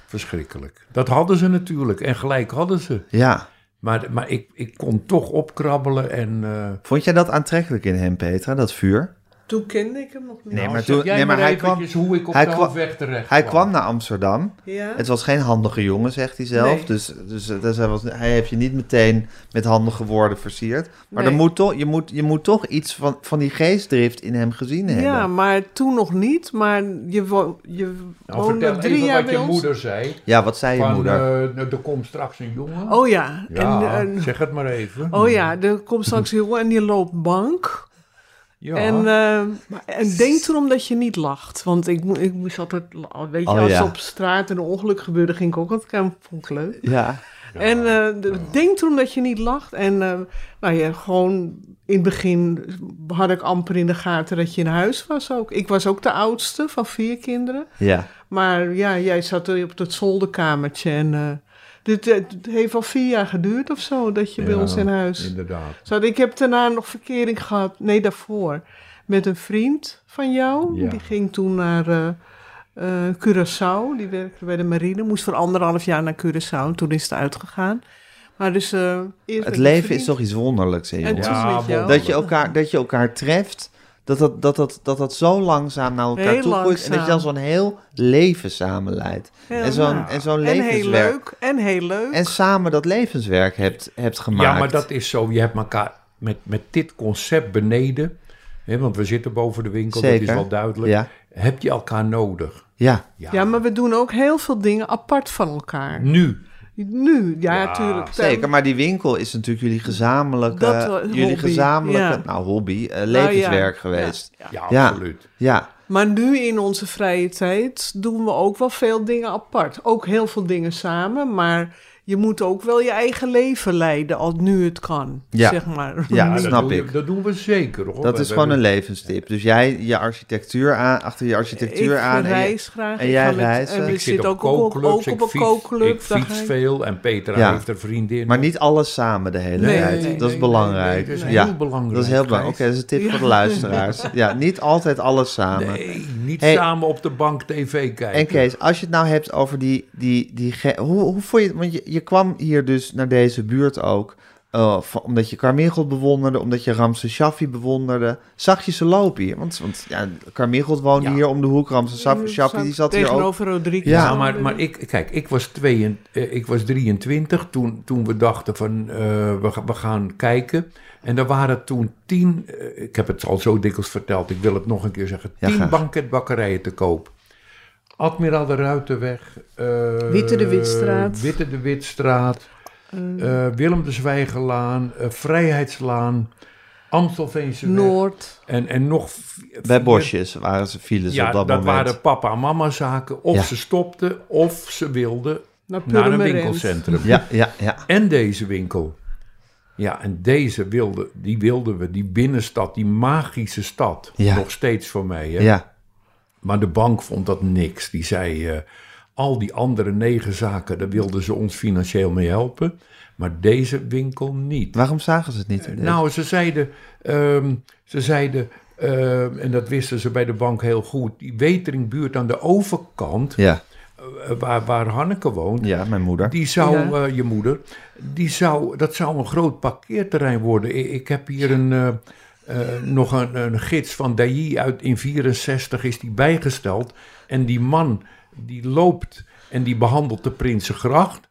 Verschrikkelijk. Dat hadden ze natuurlijk. En gelijk hadden ze. Ja. Maar, maar ik, ik kon toch opkrabbelen en... eh, Vond jij dat aantrekkelijk in hem, Petra, dat vuur? Toen kende ik hem nog niet. Nee, nou, maar toen- jij nee, maar hij kwam- hoe ik op hij de kwam- hoofdweg terecht Hij kwam naar Amsterdam. Ja? Het was geen handige jongen, zegt hij zelf. Nee. Dus, dus, dus hij, was, hij heeft je niet meteen met handige woorden versierd. Maar Nee. er moet toch, je, moet, je moet toch iets van, van die geestdrift in hem gezien hebben. Ja, maar toen nog niet. Maar je, wo je Nou, woonde vertel drie even jaar wat je ons. moeder zei. Ja, wat zei je moeder? eh, nou, er komt straks een jongen. Oh ja. ja, En, eh, zeg het maar even. oh ja, er komt straks een jongen en die loopt bank. Ja. En, eh, en denk toen omdat je niet lacht. Want ik, ik moest altijd, weet je, Oh, als ja. op straat een ongeluk gebeurde, ging ik ook altijd kijken. Vond ik leuk. ja. En eh, de- denk toen dat je niet lacht. En eh, nou ja, gewoon in het begin had ik amper in de gaten dat je in huis was ook. Ik was ook de oudste van vier kinderen. ja. Maar ja, jij zat er op het zolderkamertje. En eh, dit, eh, het heeft al vier jaar geduurd of zo dat je bij ons in huis... Inderdaad. Zo, ik heb daarna nog verkering gehad, nee daarvoor, met een vriend van jou. Ja. Die ging toen naar eh, eh, Curaçao, die werkte bij de marine. Moest voor anderhalf jaar naar Curaçao, en toen is het uitgegaan. Maar dus... eh, eerst Het leven vriend. is toch iets wonderlijks, hè, En jongens? toen Ja. Dat je, elkaar, dat je elkaar treft, dat dat, dat, dat, dat dat zo langzaam naar elkaar Heel toe groeit. En dat je dan zo'n heel leven samen leidt. Heel en zo'n en zo'n En heel levenswerk. leuk, en heel leuk. En samen dat levenswerk hebt, hebt gemaakt. Ja, maar dat is zo. Je hebt elkaar met, met dit concept beneden, hè, want we zitten boven de winkel, dat is wel duidelijk. Ja, Heb je elkaar nodig? ja. ja, maar we doen ook heel veel dingen apart van elkaar. Nu. Nu, ja, Ja, natuurlijk. Zeker, maar die winkel is natuurlijk jullie gezamenlijke, Dat wel, jullie hobby, gezamenlijke, ja. nou hobby, eh, Nou, levenswerk ja, geweest. ja. Ja, Ja. absoluut. Ja, Maar nu in onze vrije tijd doen we ook wel veel dingen apart. Ook heel veel dingen samen, maar je moet ook wel je eigen leven leiden als nu het kan, Ja. zeg maar. Ja, dat snap doen, ik. Dat doen we zeker. Hoor. dat We- is gewoon een levenstip. Dus jij je architectuur aan, achter je architectuur ik aan. en reis graag. en ik jij reist, En we Ik zit ook, op, ook ik op een fiets, kookclub. Ik fiets veel en Petra Ja. heeft een vriendin. maar niet alles samen de hele Nee, tijd. nee, dat is nee, belangrijk. nee, dat is ja, heel belangrijk, Dat is heel belangrijk. Oké, dat is een tip Ja. voor de luisteraars. Ja, niet altijd alles samen. Nee, niet Hey. samen op de bank tv kijken. En Kees, als je het nou hebt over die... die, die hoe, hoe vond je het? Want je, je kwam hier dus naar deze buurt ook... eh, van- omdat je Carmichael bewonderde, omdat je Ramses Shaffi bewonderde. Zag je ze lopen hier? Want, want ja, Carmichael woonde Ja. hier om de hoek. Ramses Shaffi Shaffi, die zat hier ook. Tegenover Rodriguez. Ja. Ja, maar, maar ik, kijk, ik was, twee, en- eh, ik was 23 toen, toen we dachten van eh, we, ga- we gaan kijken. En er waren toen tien, eh, ik heb het al zo dikwijls verteld, ik wil het nog een keer zeggen, Ja, tien graag. banketbakkerijen te koop. Admiraal de Ruitenweg. eh, Witte de Witstraat. Witte de Witstraat. eh, Willem de Zwijgelaan. eh, Vrijheidslaan. Amstelveense. Noord. En, en nog Bij Bosjes waren ze files ja, op dat, dat moment. waren papa en mama zaken. Of Ja. ze stopten, of ze wilden Naar, naar een winkelcentrum. Ja, ja, ja. En deze winkel. Ja, en deze wilde, die wilden we, die binnenstad, die magische stad. Ja. Nog steeds voor mij. Hè? ja. Maar de bank vond dat niks. Die zei, eh, al die andere negen zaken, daar wilden ze ons financieel mee helpen. Maar deze winkel niet. Waarom zagen ze het niet? deze? Nou, ze zeiden, ehm, ze zeiden ehm, en dat wisten ze bij de bank heel goed, die Weteringbuurt aan de overkant, ja, eh, waar, waar Hanneke woont, ja, mijn moeder. die zou, Ja. eh, je moeder, die zou, dat zou een groot parkeerterrein worden. Ik, ik heb hier een, eh, nog een, een gids van Dailly uit in 64 is die bijgesteld. En die man die loopt en die behandelt de Prinsengracht.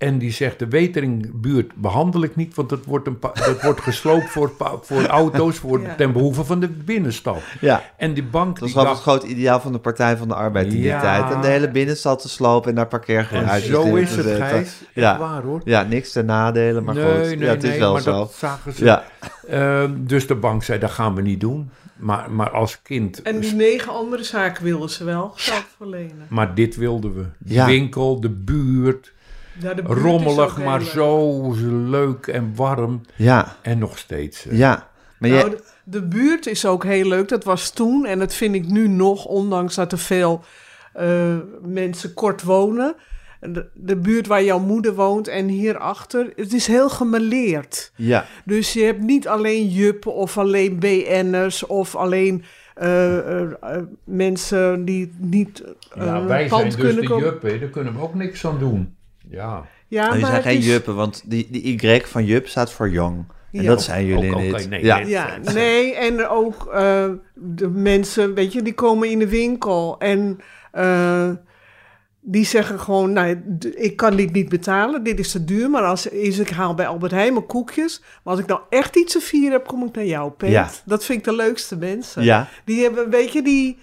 En die zegt, de Weteringbuurt behandel ik niet, want dat wordt, een dat wordt gesloopt voor, voor auto's voor, Ja. ten behoeve van de binnenstad. Ja. En die bank Dat was die het groot ideaal van de Partij van de Arbeid in die Ja. tijd. En de hele binnenstad te slopen en daar en parkeergarages zo in is te het, zetten. Gijs. Ja. Waar hoor. Ja, niks ten nadelen, maar nee, goed. nee, ja, het is nee, wel maar zo. dat zagen ze. Ja, Ehm, dus de bank zei, dat gaan we niet doen. Maar, maar als kind... En die negen andere zaken wilden ze wel geld verlenen. Maar dit wilden we. De Ja. winkel, de buurt. Ja, Rommelig, maar zo leuk en warm. ja, En nog steeds. eh, ja. Maar Nou, de, de buurt is ook heel leuk. Dat was toen en dat vind ik nu nog, ondanks dat er veel eh, mensen kort wonen. De, de buurt waar jouw moeder woont en hierachter, het is heel gemeleerd. ja, Dus je hebt niet alleen juppen of alleen BN'ers of alleen eh, mensen die niet eh Ja, wij zijn dus kunnen de komen. juppen, daar kunnen we ook niks aan doen. Ja. Ja, Oh, je maar zijn geen is- juppen, want die, die Y van jup staat voor jong. En Ja. dat zijn jullie Ook- niet. nee, ja. nee. Ja, nee, en ook eh, de mensen, weet je, die komen in de winkel en eh, die zeggen gewoon, nou, ik kan dit niet betalen, dit is te duur, maar als is, ik haal bij Albert Heijn mijn koekjes, maar als ik nou echt iets te vieren heb, kom ik naar jou, Pet. Ja. Dat vind ik de leukste mensen. Ja. Die hebben, weet je, die,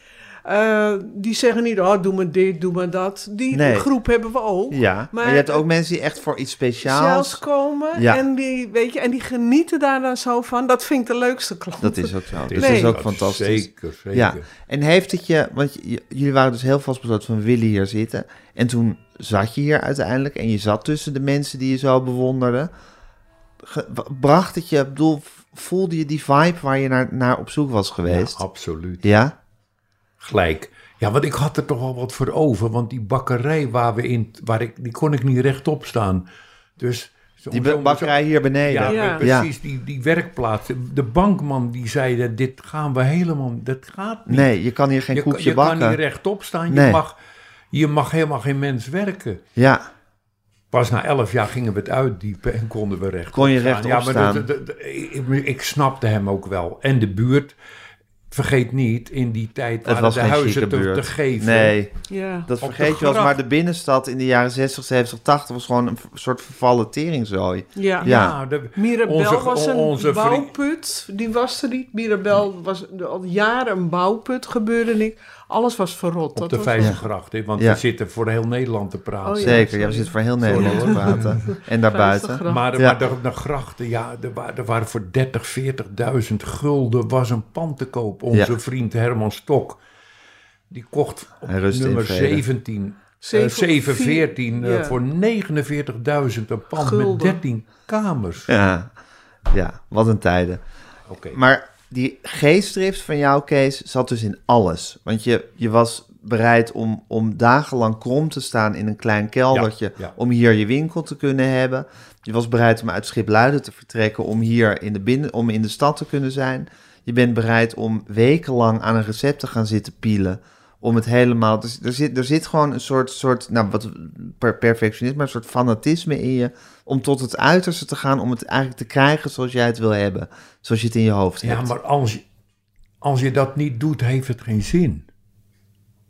eh, die zeggen niet, oh, doe maar dit, doe maar dat. Die Nee. groep hebben we ook. Ja, maar, Maar- je hebt ook mensen die echt voor iets speciaals... Komen Ja. en die, weet je, en die genieten daar dan zo van. Dat vind ik de leukste klant. Dat is ook zo. Dus Nee. dat is ook Dat fantastisch. Zeker, zeker. Ja, en heeft het je, want jullie waren dus heel vastbesloten van willen hier zitten. En toen zat je hier uiteindelijk en je zat tussen de mensen die je zo bewonderde. Bracht het je, ik bedoel, voelde je die vibe waar je naar, naar op zoek was geweest? Ja, absoluut. Ja? Gelijk. Ja, want ik had er toch wel wat voor over. Want die bakkerij waar we in, waar ik, die kon ik niet rechtop staan. Dus Die bakkerij hier beneden. Ja, Ja. precies. Die, die werkplaats. De bankman die zei, dit gaan we helemaal, dat gaat niet. Nee, je kan hier geen je, koekje je bakken. kan niet rechtop staan. Nee. Je, mag, je mag helemaal geen mens werken. Ja, Pas na elf jaar gingen we het uitdiepen en konden we rechtop Kon je staan. rechtop ja, maar staan. de- de- de- ik, ik snapte hem ook wel. En de buurt, vergeet niet, in die tijd het waren was de huizen te, te geven. Nee, Ja. dat vergeet je wel. Maar de binnenstad in de jaren 60, 70, 80 was gewoon een soort vervallen teringzooi. Ja. Ja. de, Mirabel Onze- was een onze bouwput. Die was er niet. Mirabel was al jaren een bouwput, gebeurde niks. Alles was verrot. op Dat de Vijzelgracht. hè, Want Ja. we zitten voor heel Nederland te praten. Oh, ja. Zeker, ja, we zitten voor heel Nederland te praten. En daarbuiten. Maar, Ja. maar de, de grachten, ja, er waren, er waren voor 30, 40.000 gulden was een pand te koop. Onze Ja. vriend Herman Stok, die kocht op nummer vrede. 17, Zeven- 714 ja. voor 49.000 een pand met Gulden. 13 kamers. Ja, ja, wat een tijden. Oké. Maar die geestdrift van jou, Kees, zat dus in alles. Want je, je was bereid om, om dagenlang krom te staan in een klein keldertje... Ja, ja. om hier je winkel te kunnen hebben. Je was bereid om uit Schipluiden te vertrekken... om hier in de, binnen, om in de stad te kunnen zijn. Je bent bereid om wekenlang aan een recept te gaan zitten pielen... om het helemaal... Dus er, zit, er zit gewoon een soort, soort nou, wat, per perfectionisme... een soort fanatisme in je... om tot het uiterste te gaan... om het eigenlijk te krijgen zoals jij het wil hebben. Zoals je het in je hoofd hebt. Ja, maar als, je- als je dat niet doet, heeft het geen zin.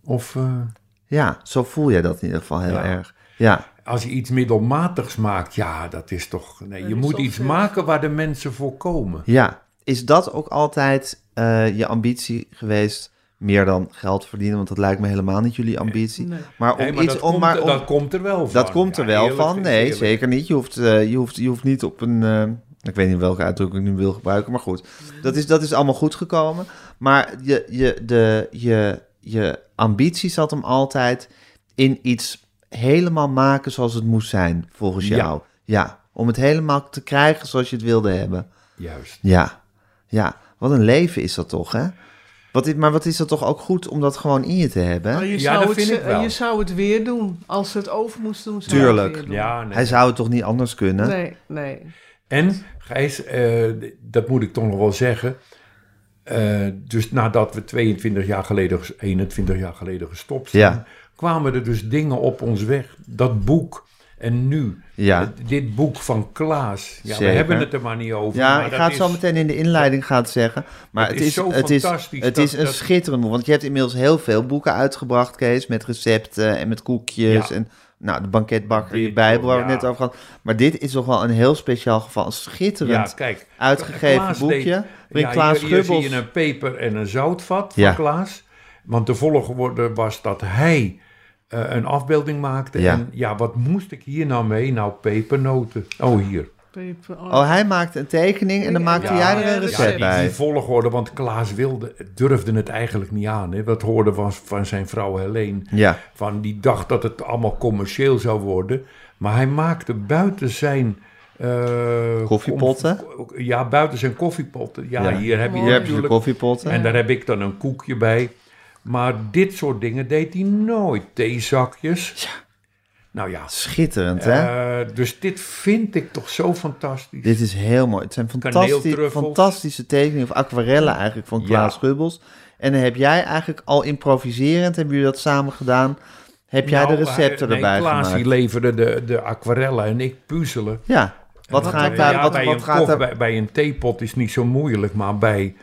Of eh, Ja, zo voel jij dat in ieder geval heel Ja. erg. Ja, als je iets middelmatigs maakt, ja, dat is toch... Nee, je moet iets maken waar de mensen voor komen. ja. Is dat ook altijd eh, je ambitie geweest? Meer dan geld verdienen, want dat lijkt me helemaal niet jullie ambitie. Nee. Maar om Nee, maar iets dat, om komt, maar om, dat komt er wel van. dat komt er Ja, wel eerlijk van. Nee, eerlijk. zeker niet. Je hoeft, eh, je hoeft, je hoeft niet op een. eh, ik weet niet welke uitdrukking ik nu wil gebruiken, maar goed. Dat is, dat is allemaal goed gekomen. Maar je, je, de, je, je ambitie zat hem altijd in iets helemaal maken zoals het moest zijn, volgens Ja. jou. Ja, om het helemaal te krijgen zoals je het wilde hebben. Juist. Ja, ja. Wat een leven is dat toch, hè? Wat is, maar wat is dat toch ook goed om dat gewoon in je te hebben? Maar je, Ja, zou dat het, vind ik wel. je zou het weer doen. Als ze het over moest doen, zou Tuurlijk. het weer doen. Ja, nee. Hij zou het toch niet anders kunnen? Nee, nee. En, Gijs, eh, dat moet ik toch nog wel zeggen. Eh, dus nadat we 22 jaar geleden, 21 jaar geleden gestopt zijn, Ja. kwamen er dus dingen op ons weg. Dat boek. En nu, Ja. eh, dit boek van Klaas. Ja, we hebben het er maar niet over. Ja, maar ik ga het is- zo meteen in de inleiding gaan zeggen. Maar Het het is is, zo het is, fantastisch het dat- is een dat- schitterend boek. Want je hebt inmiddels heel veel boeken uitgebracht, Kees. Met recepten en met koekjes Ja. en Nou, de banketbakker in Dit, Bijbel, waar we ja. het net over hadden. Maar dit is toch wel een heel speciaal geval. Een schitterend Ja, kijk. uitgegeven Klaas boekje. deed- waarin Klaas hier, hier zie je een peper en een zoutvat van. Klaas. Want de volgorde was dat hij eh, een afbeelding maakte. Ja. En ja, wat moest ik hier nou mee? Nou, pepernoten. Oh, hier. Peper, oh. Oh, hij maakte een tekening en dan maakte Ja, jij er ja, een dat recept is- die, bij. die volgorde, want Klaas wilde, durfde het eigenlijk niet aan. Hè. Dat hoorde van, van zijn vrouw Helene. Ja, Van die dacht dat het allemaal commercieel zou worden. Maar hij maakte buiten zijn... eh, Koffiepotten? ja, buiten zijn koffiepotten. Ja, Ja. hier heb je hier heb je de natuurlijk... koffiepotten. En daar heb ik dan een koekje bij. Maar dit soort dingen deed hij nooit. Theezakjes. Nou ja. Schitterend, hè? eh, dus dit vind ik toch zo fantastisch. Dit is heel mooi. Het zijn fantastisch, Kaneeltruffels. fantastische tekeningen, of aquarellen eigenlijk, van Klaas Ja. Schubbels. En dan heb jij eigenlijk al improviserend, hebben jullie dat samen gedaan, heb jij Nou, de recepten erbij nee, Klaas gemaakt? die leverde de, de aquarellen en ik puzzelen. Ja, wat En ga ik daar, ja, wat, bij, wat een gaat bij, bij een theepot is niet zo moeilijk, maar bij...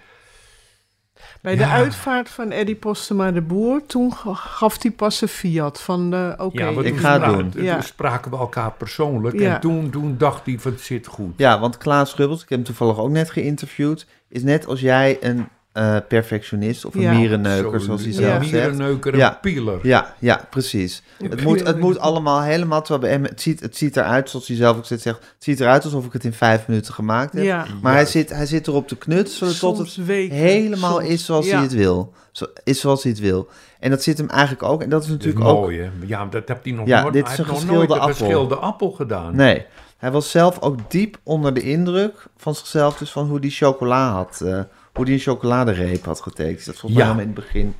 Bij de Ja. uitvaart van Eddie Postema de Boer, toen ga- gaf hij pas een fiat van de, oké. ja, want ik ga het doen. Toen Ja. spraken we elkaar persoonlijk. Ja. En toen, toen dacht hij van het zit goed. Ja, want Klaas Schubbels, ik heb hem toevallig ook net geïnterviewd, is net als jij een eh, perfectionist of een Ja. mierenneuker, Zo, zoals hij zelf zegt. mierenneuker, een Ja. pieler. Ja, ja, precies. Het moet, het moet allemaal helemaal... terwijl bij hem- Het ziet, het ziet eruit, zoals hij zelf ook zegt, het ziet eruit alsof ik het in vijf minuten gemaakt heb. Ja, Maar hij zit, hij zit erop te knutselen tot het weken. helemaal soms- is zoals ja. hij het wil. Zo, is zoals hij het wil. En dat zit hem eigenlijk ook. En dat is Dat is natuurlijk ook. mooi, hè? Ja, dat heb hij nog Ja, nooit, dit hij is heeft een geschilde appel. geschilde appel gedaan. Nee. Hij was zelf ook diep onder de indruk van zichzelf. Dus van hoe die chocola had. eh, hoe die een chocoladereep had getekend. Dat volgens mij Ja. in het begin.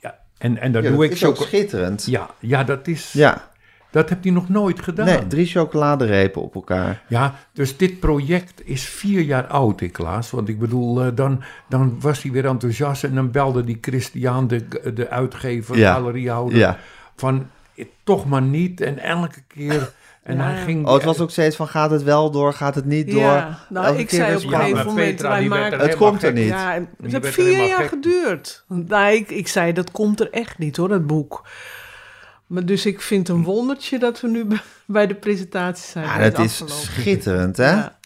Ja, en, en Ja, doe dat ik is ook schitterend. Ja, ja, dat is... Ja. Dat heeft hij nog nooit gedaan. Nee, drie chocoladerepen op elkaar. Ja, dus dit project is vier jaar oud, ik Klaas. Want ik bedoel, eh, dan, dan was hij weer enthousiast en dan belde die Christian, de, de uitgever, Ja. galeriehouder, Ja. van eh, toch maar niet. En elke keer... En Ja. hij ging... Oh, het was ook steeds van gaat het wel door, gaat het niet door. Ja, nou, Elke ik keer zei op een gegeven maar moment, Petra, wij die werd maken... Het komt er niet. Ja, en het heeft vier jaar gek. geduurd. Nou, ik, ik zei, dat komt er echt niet hoor, dat boek. Maar dus ik vind een wondertje dat we nu bij de presentatie zijn. Ja, dat het is afgelopen. schitterend, hè? Ja.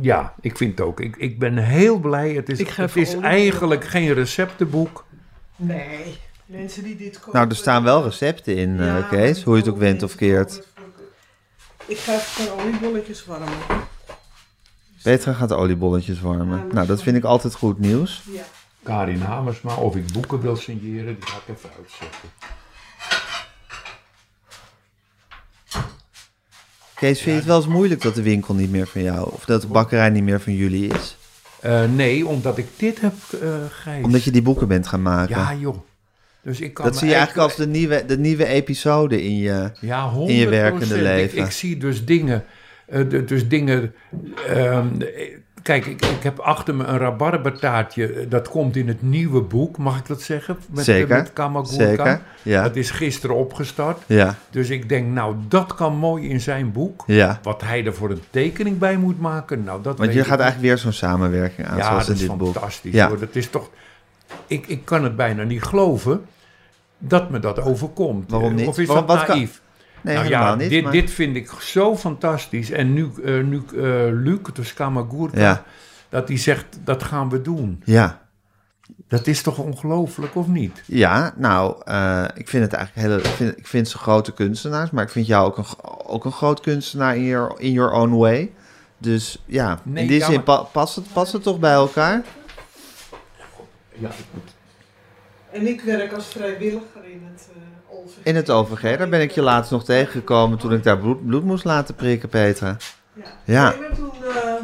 Ja, ik vind het ook. Ik, ik ben heel blij. Het is, het is eigenlijk geen receptenboek. Nee, mensen die dit kopen... Nou, er staan wel recepten in, eh, Kees. Hoe je het ook went of keert. Ik ga even oliebolletjes warmen. Petra gaat oliebolletjes warmen. Nou, dat vind ik altijd goed nieuws. Ja. Karin Hamersma, of ik boeken wil signeren, die ga ik even uitzetten. Kees, vind je het wel eens moeilijk dat de winkel niet meer van jou... of dat de bakkerij niet meer van jullie is? Eh, nee, omdat ik dit heb, eh Gijs. Omdat je die boeken bent gaan maken. Ja, joh. Dus ik kan dat zie je eigenlijk als de nieuwe, de nieuwe episode in je... ja, in je 100%. werkende leven. Ik, zie dus dingen... eh, dus dingen... ehm, eh, kijk, ik, ik heb achter me een rabarbertaartje. eh, Dat komt in het nieuwe boek, mag ik dat zeggen? Met, Zeker, Met. Zeker, ja. Dat is gisteren opgestart. Ja, Dus ik denk, nou, dat kan mooi in zijn boek. ja. Wat hij er voor een tekening bij moet maken, nou, dat Want je gaat eigenlijk weer zo'n samenwerking aan, Ja, zoals dat in is dit boek. fantastisch. Ja. Hoor. Dat is toch... Ik, ik kan het bijna niet geloven dat me dat overkomt. Waarom niet? Of is Waarom- dat kan- naïef? Nee, nou ja, niet. dit, maar- dit vind ik zo fantastisch. En nu, eh, nu eh, Luc, dus Kamagurka, Ja. dat hij zegt, dat gaan we doen. Ja. Dat is toch ongelooflijk, of niet? Ja, nou, eh, ik vind het eigenlijk hele. Ik vind, ik vind ze grote kunstenaars, maar ik vind jou ook een, ook een groot kunstenaar in your, in your own way. Dus ja, Nee, in die ja, zin maar- pa- past, het, past het toch bij elkaar? Ja, ik moet... En ik werk als vrijwilliger in het uh, OVG. In het OVG, daar ben ik je laatst nog tegengekomen toen ik daar bloed, bloed moest laten prikken, Petra. Ja. Ja. Maar toen, eh,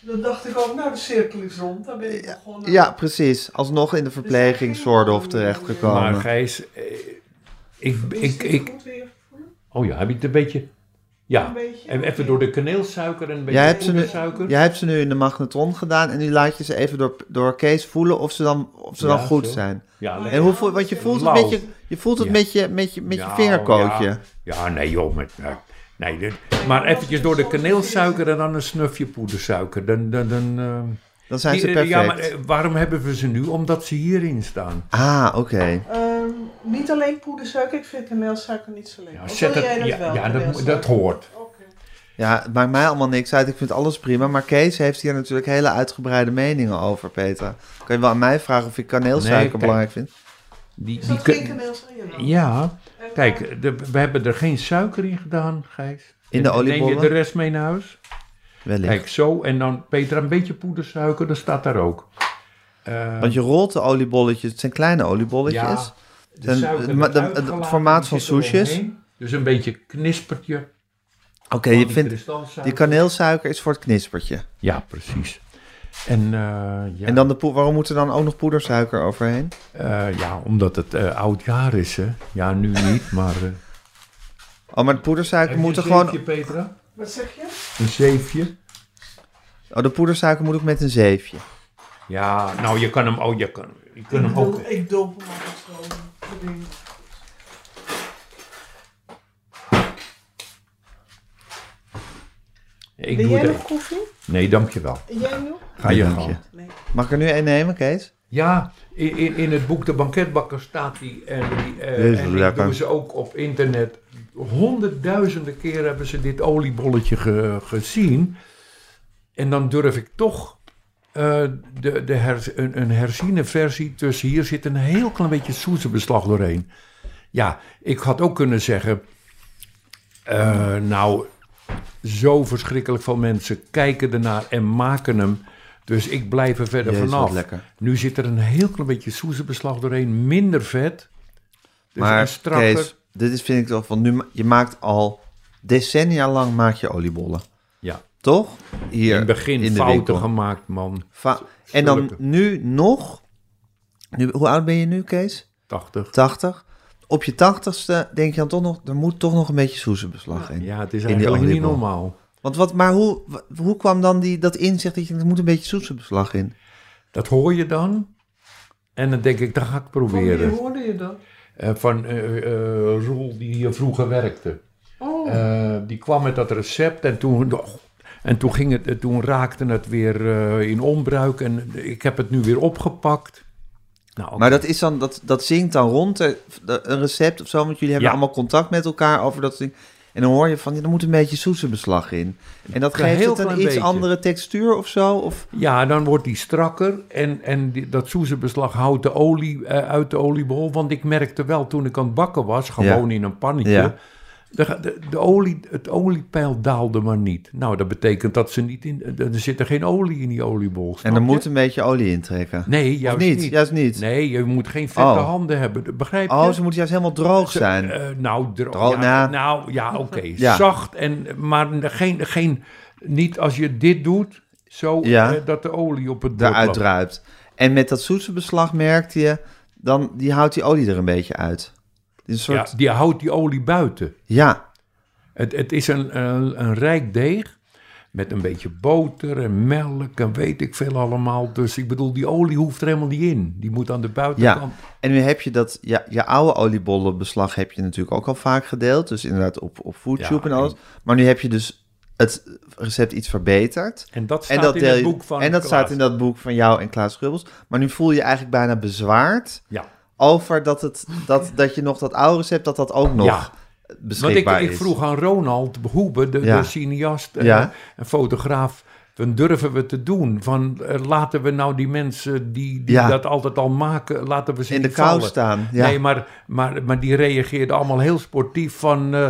dan dacht ik ook, nou de cirkel is rond, daar ben ik begonnen. Ja, precies. Alsnog in de verpleegingszorg terechtgekomen. Maar Gijs, eh, ik, ik, ik... goed weer? Oh ja, heb je het een beetje... Ja, en even door de kaneelsuiker en een beetje Jij hebt, ze nu, poedersuiker. jij hebt ze nu in de magnetron gedaan en nu laat je ze even door, door Kees voelen of ze dan, of ze Ja, dan goed zo. zijn. Ja, En hoe voel, want je voelt het, met je, je, voelt het Ja. met je, met je, met je vingerkootje. Ja, ja, nee joh. Met, nee, nee, dit- maar eventjes door de kaneelsuiker en dan een snufje poedersuiker. Dan, dan, dan, eh, Dan zijn ze perfect. Ja, maar eh, waarom hebben we ze nu? Omdat ze hierin staan. Ah, oké. Niet alleen poedersuiker, ik vind kaneelsuiker niet zo lekker. Ja, zet wil het, jij dat ja, wel, ja, dat, dat hoort. Oké. Ja, het maakt mij allemaal niks uit. Ik vind alles prima. Maar Kees heeft hier natuurlijk hele uitgebreide meningen over, Peter. Kan je wel aan mij vragen of ik kaneelsuiker Nee, kijk. belangrijk vind? Die, Is die dat kun- geen kaneelsuiker? Jawel. ja, En, kijk, de- we hebben er geen suiker in gedaan, Gijs. In de En- en Neem je oliebollen? de rest mee naar huis? Wellicht. Kijk, zo. En dan, Peter, een beetje poedersuiker, dat staat daar ook. Eh, Want je rolt de oliebolletjes. Het zijn kleine oliebolletjes. Ja, de suiker de- het gelaten, formaat van omheen. Dus een beetje knispertje. Oké, je die vindt... Die kaneelsuiker is voor het knispertje. Ja, precies. En, eh, ja, En dan de waarom moet er dan ook nog poedersuiker overheen? eh, ja, omdat het eh, oud jaar is, hè. Ja, nu niet, maar... eh, Oh, maar de poedersuiker moet er een gewoon... zeefje, Petra? Wat zeg je? Een zeefje? Oh, de poedersuiker moet ook met een zeefje. Ja, nou, je kan hem, oh, je kan, je kan hem ik, ook... ik doop hem Ik Wil doe jij het nog koffie? Nee, dankjewel. Jij nog? Ga je gang. Nee. Mag ik er nu één nemen, Kees? Ja, in, in, in het boek De Banketbakker staat die. En, die, eh, Jezus, en die doen ze ook op internet. Honderdduizenden keer hebben ze dit oliebolletje ge- gezien. En dan durf ik toch eh, de, de her, een, een herziene versie tussen. Hier zit een heel klein beetje soezebeslag doorheen. Ja, ik had ook kunnen zeggen. eh, nou, zo verschrikkelijk veel mensen kijken ernaar en maken hem. Dus ik blijf er verder Jezus, vanaf. lekker. Nu zit er een heel klein beetje soezebeslag doorheen, minder vet. Dus maar. Kees, dit is vind ik toch van nu... Je maakt al decennia lang maak je oliebollen. ja, Toch? Hier in het begin in de fouten winkel. gemaakt, man. En dan nu nog... Nu, hoe oud ben je nu, Kees? 80. 80. Op je tachtigste denk je dan toch nog... Er moet toch nog een beetje soezebeslag in. Ja, het is eigenlijk niet normaal. Want wat, maar hoe, hoe kwam dan die, dat inzicht dat je er moet een beetje soezebeslag in? Dat hoor je dan. En dan denk ik, dat ga ik Van wie proberen. hoorde je dat? Eh, van eh eh, Roel, die hier vroeger werkte. Oh, Eh, die kwam met dat recept en toen, en toen, ging het, toen raakte het weer eh, in onbruik. En ik heb het nu weer opgepakt. Nou. Maar dat is dan, dat, dat zingt dan rond, eh, een recept of zo, want jullie hebben Ja. allemaal contact met elkaar over dat ding. En dan hoor je van, ja, er moet een beetje soezebeslag in. En dat geeft het een iets beetje. andere textuur of zo? Of, Ja, dan wordt die strakker en, en die, dat soezebeslag houdt de olie eh, uit de oliebol. Want ik merkte wel toen ik aan het bakken was, gewoon in een pannetje, Ja. De, de, de olie, het oliepeil daalde maar niet. Nou, dat betekent dat ze niet in, er zit er geen olie in die oliebol. en er moet een beetje olie intrekken. Nee, juist niet? niet. Juist niet. Nee, je moet geen vette Oh. handen hebben, begrijp je? Oh, ze moeten juist helemaal droog Ze- zijn. eh, nou, dro- Droog, ja, nou. nou, ja, oké. Ja. Zacht, en, maar geen, geen, niet als je dit doet, zo Ja. eh, dat de olie op het Daaruit druipt. En met dat soezebeslag merkte je, dan die houdt die olie er een beetje uit. Een soort, Ja, die houdt die olie buiten. ja. Het, het is een, een, een rijk deeg met een beetje boter en melk en weet ik veel allemaal. Dus ik bedoel, die olie hoeft er helemaal niet in. Die moet aan de buitenkant. En nu heb je dat, ja, je oude oliebollenbeslag heb je natuurlijk ook al vaak gedeeld. Dus inderdaad op, op FoodTube Ja, en alles. Maar nu heb je dus het recept iets verbeterd. En dat staat En dat, in het boek van en dat Klaas. staat in dat boek van jou en Klaas Schubbels. Maar nu voel je je eigenlijk bijna bezwaard Ja, over dat, het, dat, dat je nog dat oude recept, dat dat ook nog Ja. want ik, ik vroeg aan Ronald Hoebe, de, Ja. de cineast eh, Ja. en fotograaf... Dan durven we te doen. Van eh, laten we nou die mensen die, die Ja. dat altijd al maken, laten we ze in de kou staan. Ja. Nee, maar, maar, maar die reageerden allemaal heel sportief van... eh,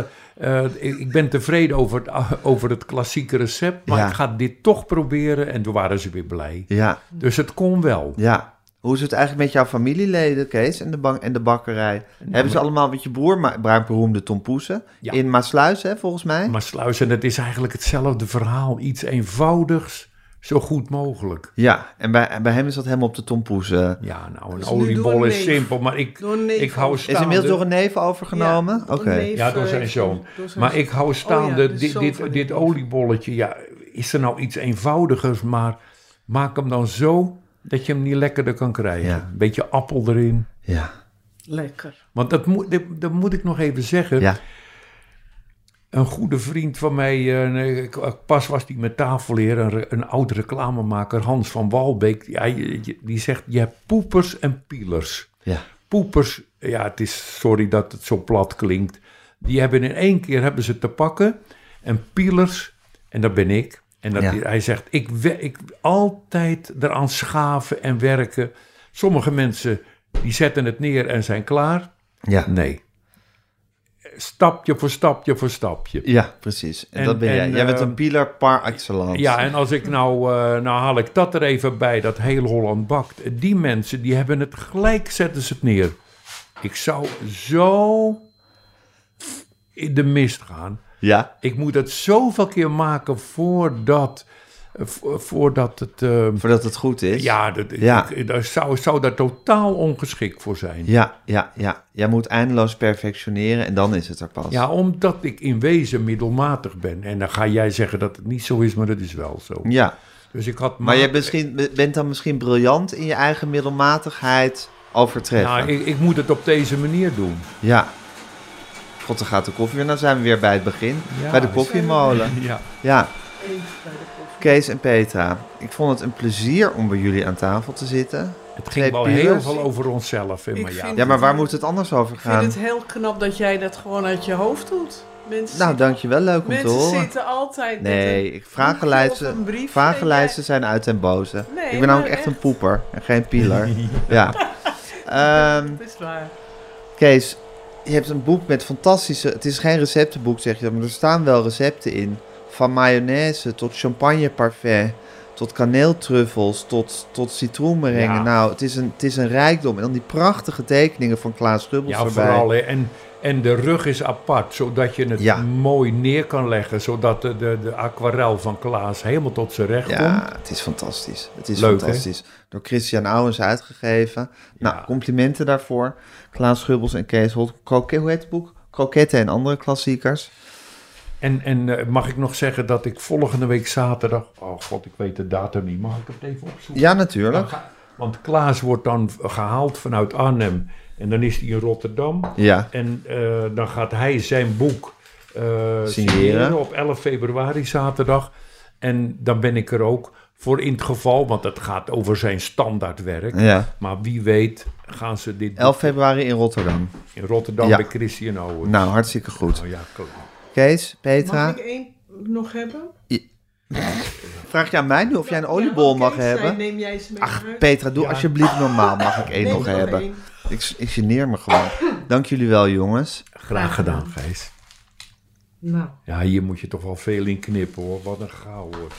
eh, ik ik ben tevreden over het, over het klassieke recept, maar Ja. ik ga dit toch proberen. En toen waren ze weer blij. ja, Dus het kon wel. ja. Hoe is het eigenlijk met jouw familieleden, Kees, en de, bank, en de bakkerij? Hebben ze allemaal met je broer, maar bruik beroemde Tom Poesen, Ja. in Maasluis, hè, volgens mij? Maar sluisen, het is eigenlijk hetzelfde verhaal. Iets eenvoudigs, zo goed mogelijk. Ja, en bij, en bij hem is dat helemaal op de Tom Poesen. Ja, nou, een Dus oliebol een is simpel, maar ik, ik hou ook. Is staande... inmiddels door een neef overgenomen? Ja, Oké. door een neef, Ja, door eh, zijn zoon. door zijn Maar ik hou staande, Oh ja, de dit, dit, dit oliebolletje, ja, is er nou iets eenvoudigers, maar maak hem dan zo dat je hem niet lekkerder kan krijgen. Ja. Een beetje appel erin. Ja. Lekker. Want dat moet, dat, dat moet ik nog even zeggen. ja. Een goede vriend van mij, eh, ik- pas was die met tafelheer, een, oud reclamemaker, Hans van Walbeek. Je- die zegt, je hebt poepers en pielers. Ja. poepers, ja, het is, sorry dat het zo plat klinkt. Die hebben in één keer hebben ze te pakken. En pielers, en dat ben ik. En dat, Ja. hij zegt, ik, ik altijd eraan schaven en werken. Sommige mensen, die zetten het neer en zijn klaar. Ja, Nee. Stapje voor stapje voor stapje. ja precies. En, En- dat ben jij. en, Jij bent eh, een pieler par excellence. Ja, en als ik nou, eh, nou haal ik dat er even bij, dat heel Holland bakt. Die mensen, die hebben het gelijk, zetten ze het neer. Ik zou zo in de mist gaan. Ja? Ik moet het zoveel keer maken voordat, vo- voordat het... eh, Voordat het goed is. ja, dat, Ja. Ik, daar zou, zou daar totaal ongeschikt voor zijn. Ja, ja, ja. Jij moet eindeloos perfectioneren en dan is het er pas. Ja, omdat ik in wezen middelmatig ben. En dan ga jij zeggen dat het niet zo is, maar dat is wel zo. Ja. Dus ik had Maar je misschien, bent dan misschien briljant in je eigen middelmatigheid overtreffen. Nou, ik, ik moet het op deze manier doen. Ja. God, dan gaat de koffie weer. Dan zijn we weer bij het begin. Ja. bij de koffiemolen. Ja. Ja. Kees en Petra, ik vond het een plezier om bij jullie aan tafel te zitten. Het Twee ging wel heel veel over onszelf. Ik maar ja, Ja, maar waar moet het anders over Ik vind gaan? het heel knap dat jij dat gewoon uit je hoofd doet. Mensen, Nou, dankjewel. Leuk om te mensen horen. zitten altijd Nee, ik vragenlijsten, vragenlijsten en zijn uit en boze. Nee, ik ben namelijk echt een poeper en geen pieler. ja. Ehm, Dat is waar. Kees, je hebt een boek met fantastische... Het is geen receptenboek, zeg je, maar er staan wel recepten in. Van mayonaise tot champagne parfait, tot kaneeltruffels, tot, tot citroenmerengen. Ja. Nou, het is, een, het is een rijkdom. En dan die prachtige tekeningen van Klaas Schubbels ja vooral. En, en de rug is apart, zodat je het Ja. mooi neer kan leggen. Zodat de, de, de aquarel van Klaas helemaal tot zijn recht komt. Ja, het is fantastisch. Het is Leuk, hè? fantastisch. Door Christian Ouwens uitgegeven. Nou, complimenten daarvoor. Klaas Schubbels en Kees Holt. Kroket, hoe heet het boek? Kroketten en andere klassiekers. En, en eh, mag ik nog zeggen dat ik volgende week zaterdag... Oh god, ik weet de datum niet. Mag ik het even opzoeken? Ja, natuurlijk. Ga- Want Klaas wordt dan gehaald vanuit Arnhem. En dan is hij in Rotterdam. Ja, En eh, dan gaat hij zijn boek eh, Signeren. op 11 februari zaterdag. En dan ben ik er ook voor in het geval, want het gaat over zijn standaardwerk. ja. Maar wie weet gaan ze dit 11 februari in Rotterdam. in Rotterdam Ja. bij Christian Ouwen. Nou, hartstikke goed. Oh ja, klaar. Kees, Petra, Mag ik één nog hebben? vraag je aan mij nu of jij een oliebol mag hebben? Neem jij ze mee Ach? Petra, doe Ja. alsjeblieft normaal. Mag ik één nog hebben? één. Ik, ik geneer me gewoon. Dank jullie wel, jongens. Graag gedaan, Gijs. Nou. Ja, hier moet je toch wel veel in knippen hoor. Wat een gauw hoor.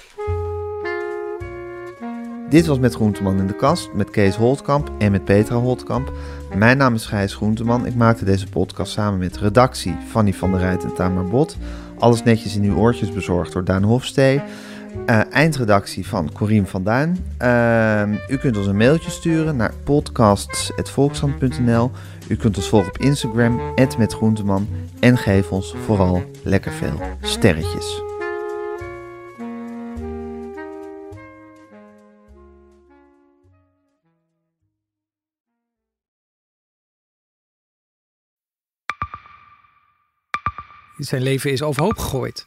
Dit was Met Groenteman in de Kast, met Kees Holtkamp en met Petra Holtkamp. Mijn naam is Gijs Groenteman. Ik maakte deze podcast samen met redactie Fanny van der Rijt en Tamar Bot. Alles netjes in uw oortjes bezorgd door Daan Hofstee. Eh, eindredactie van Corien van Duin. Eh, u kunt ons een mailtje sturen naar podcasts.volkshand.nl. U kunt ons volgen op Instagram, @metgroenteman. En geef ons vooral lekker veel sterretjes. Zijn leven is overhoop gegooid.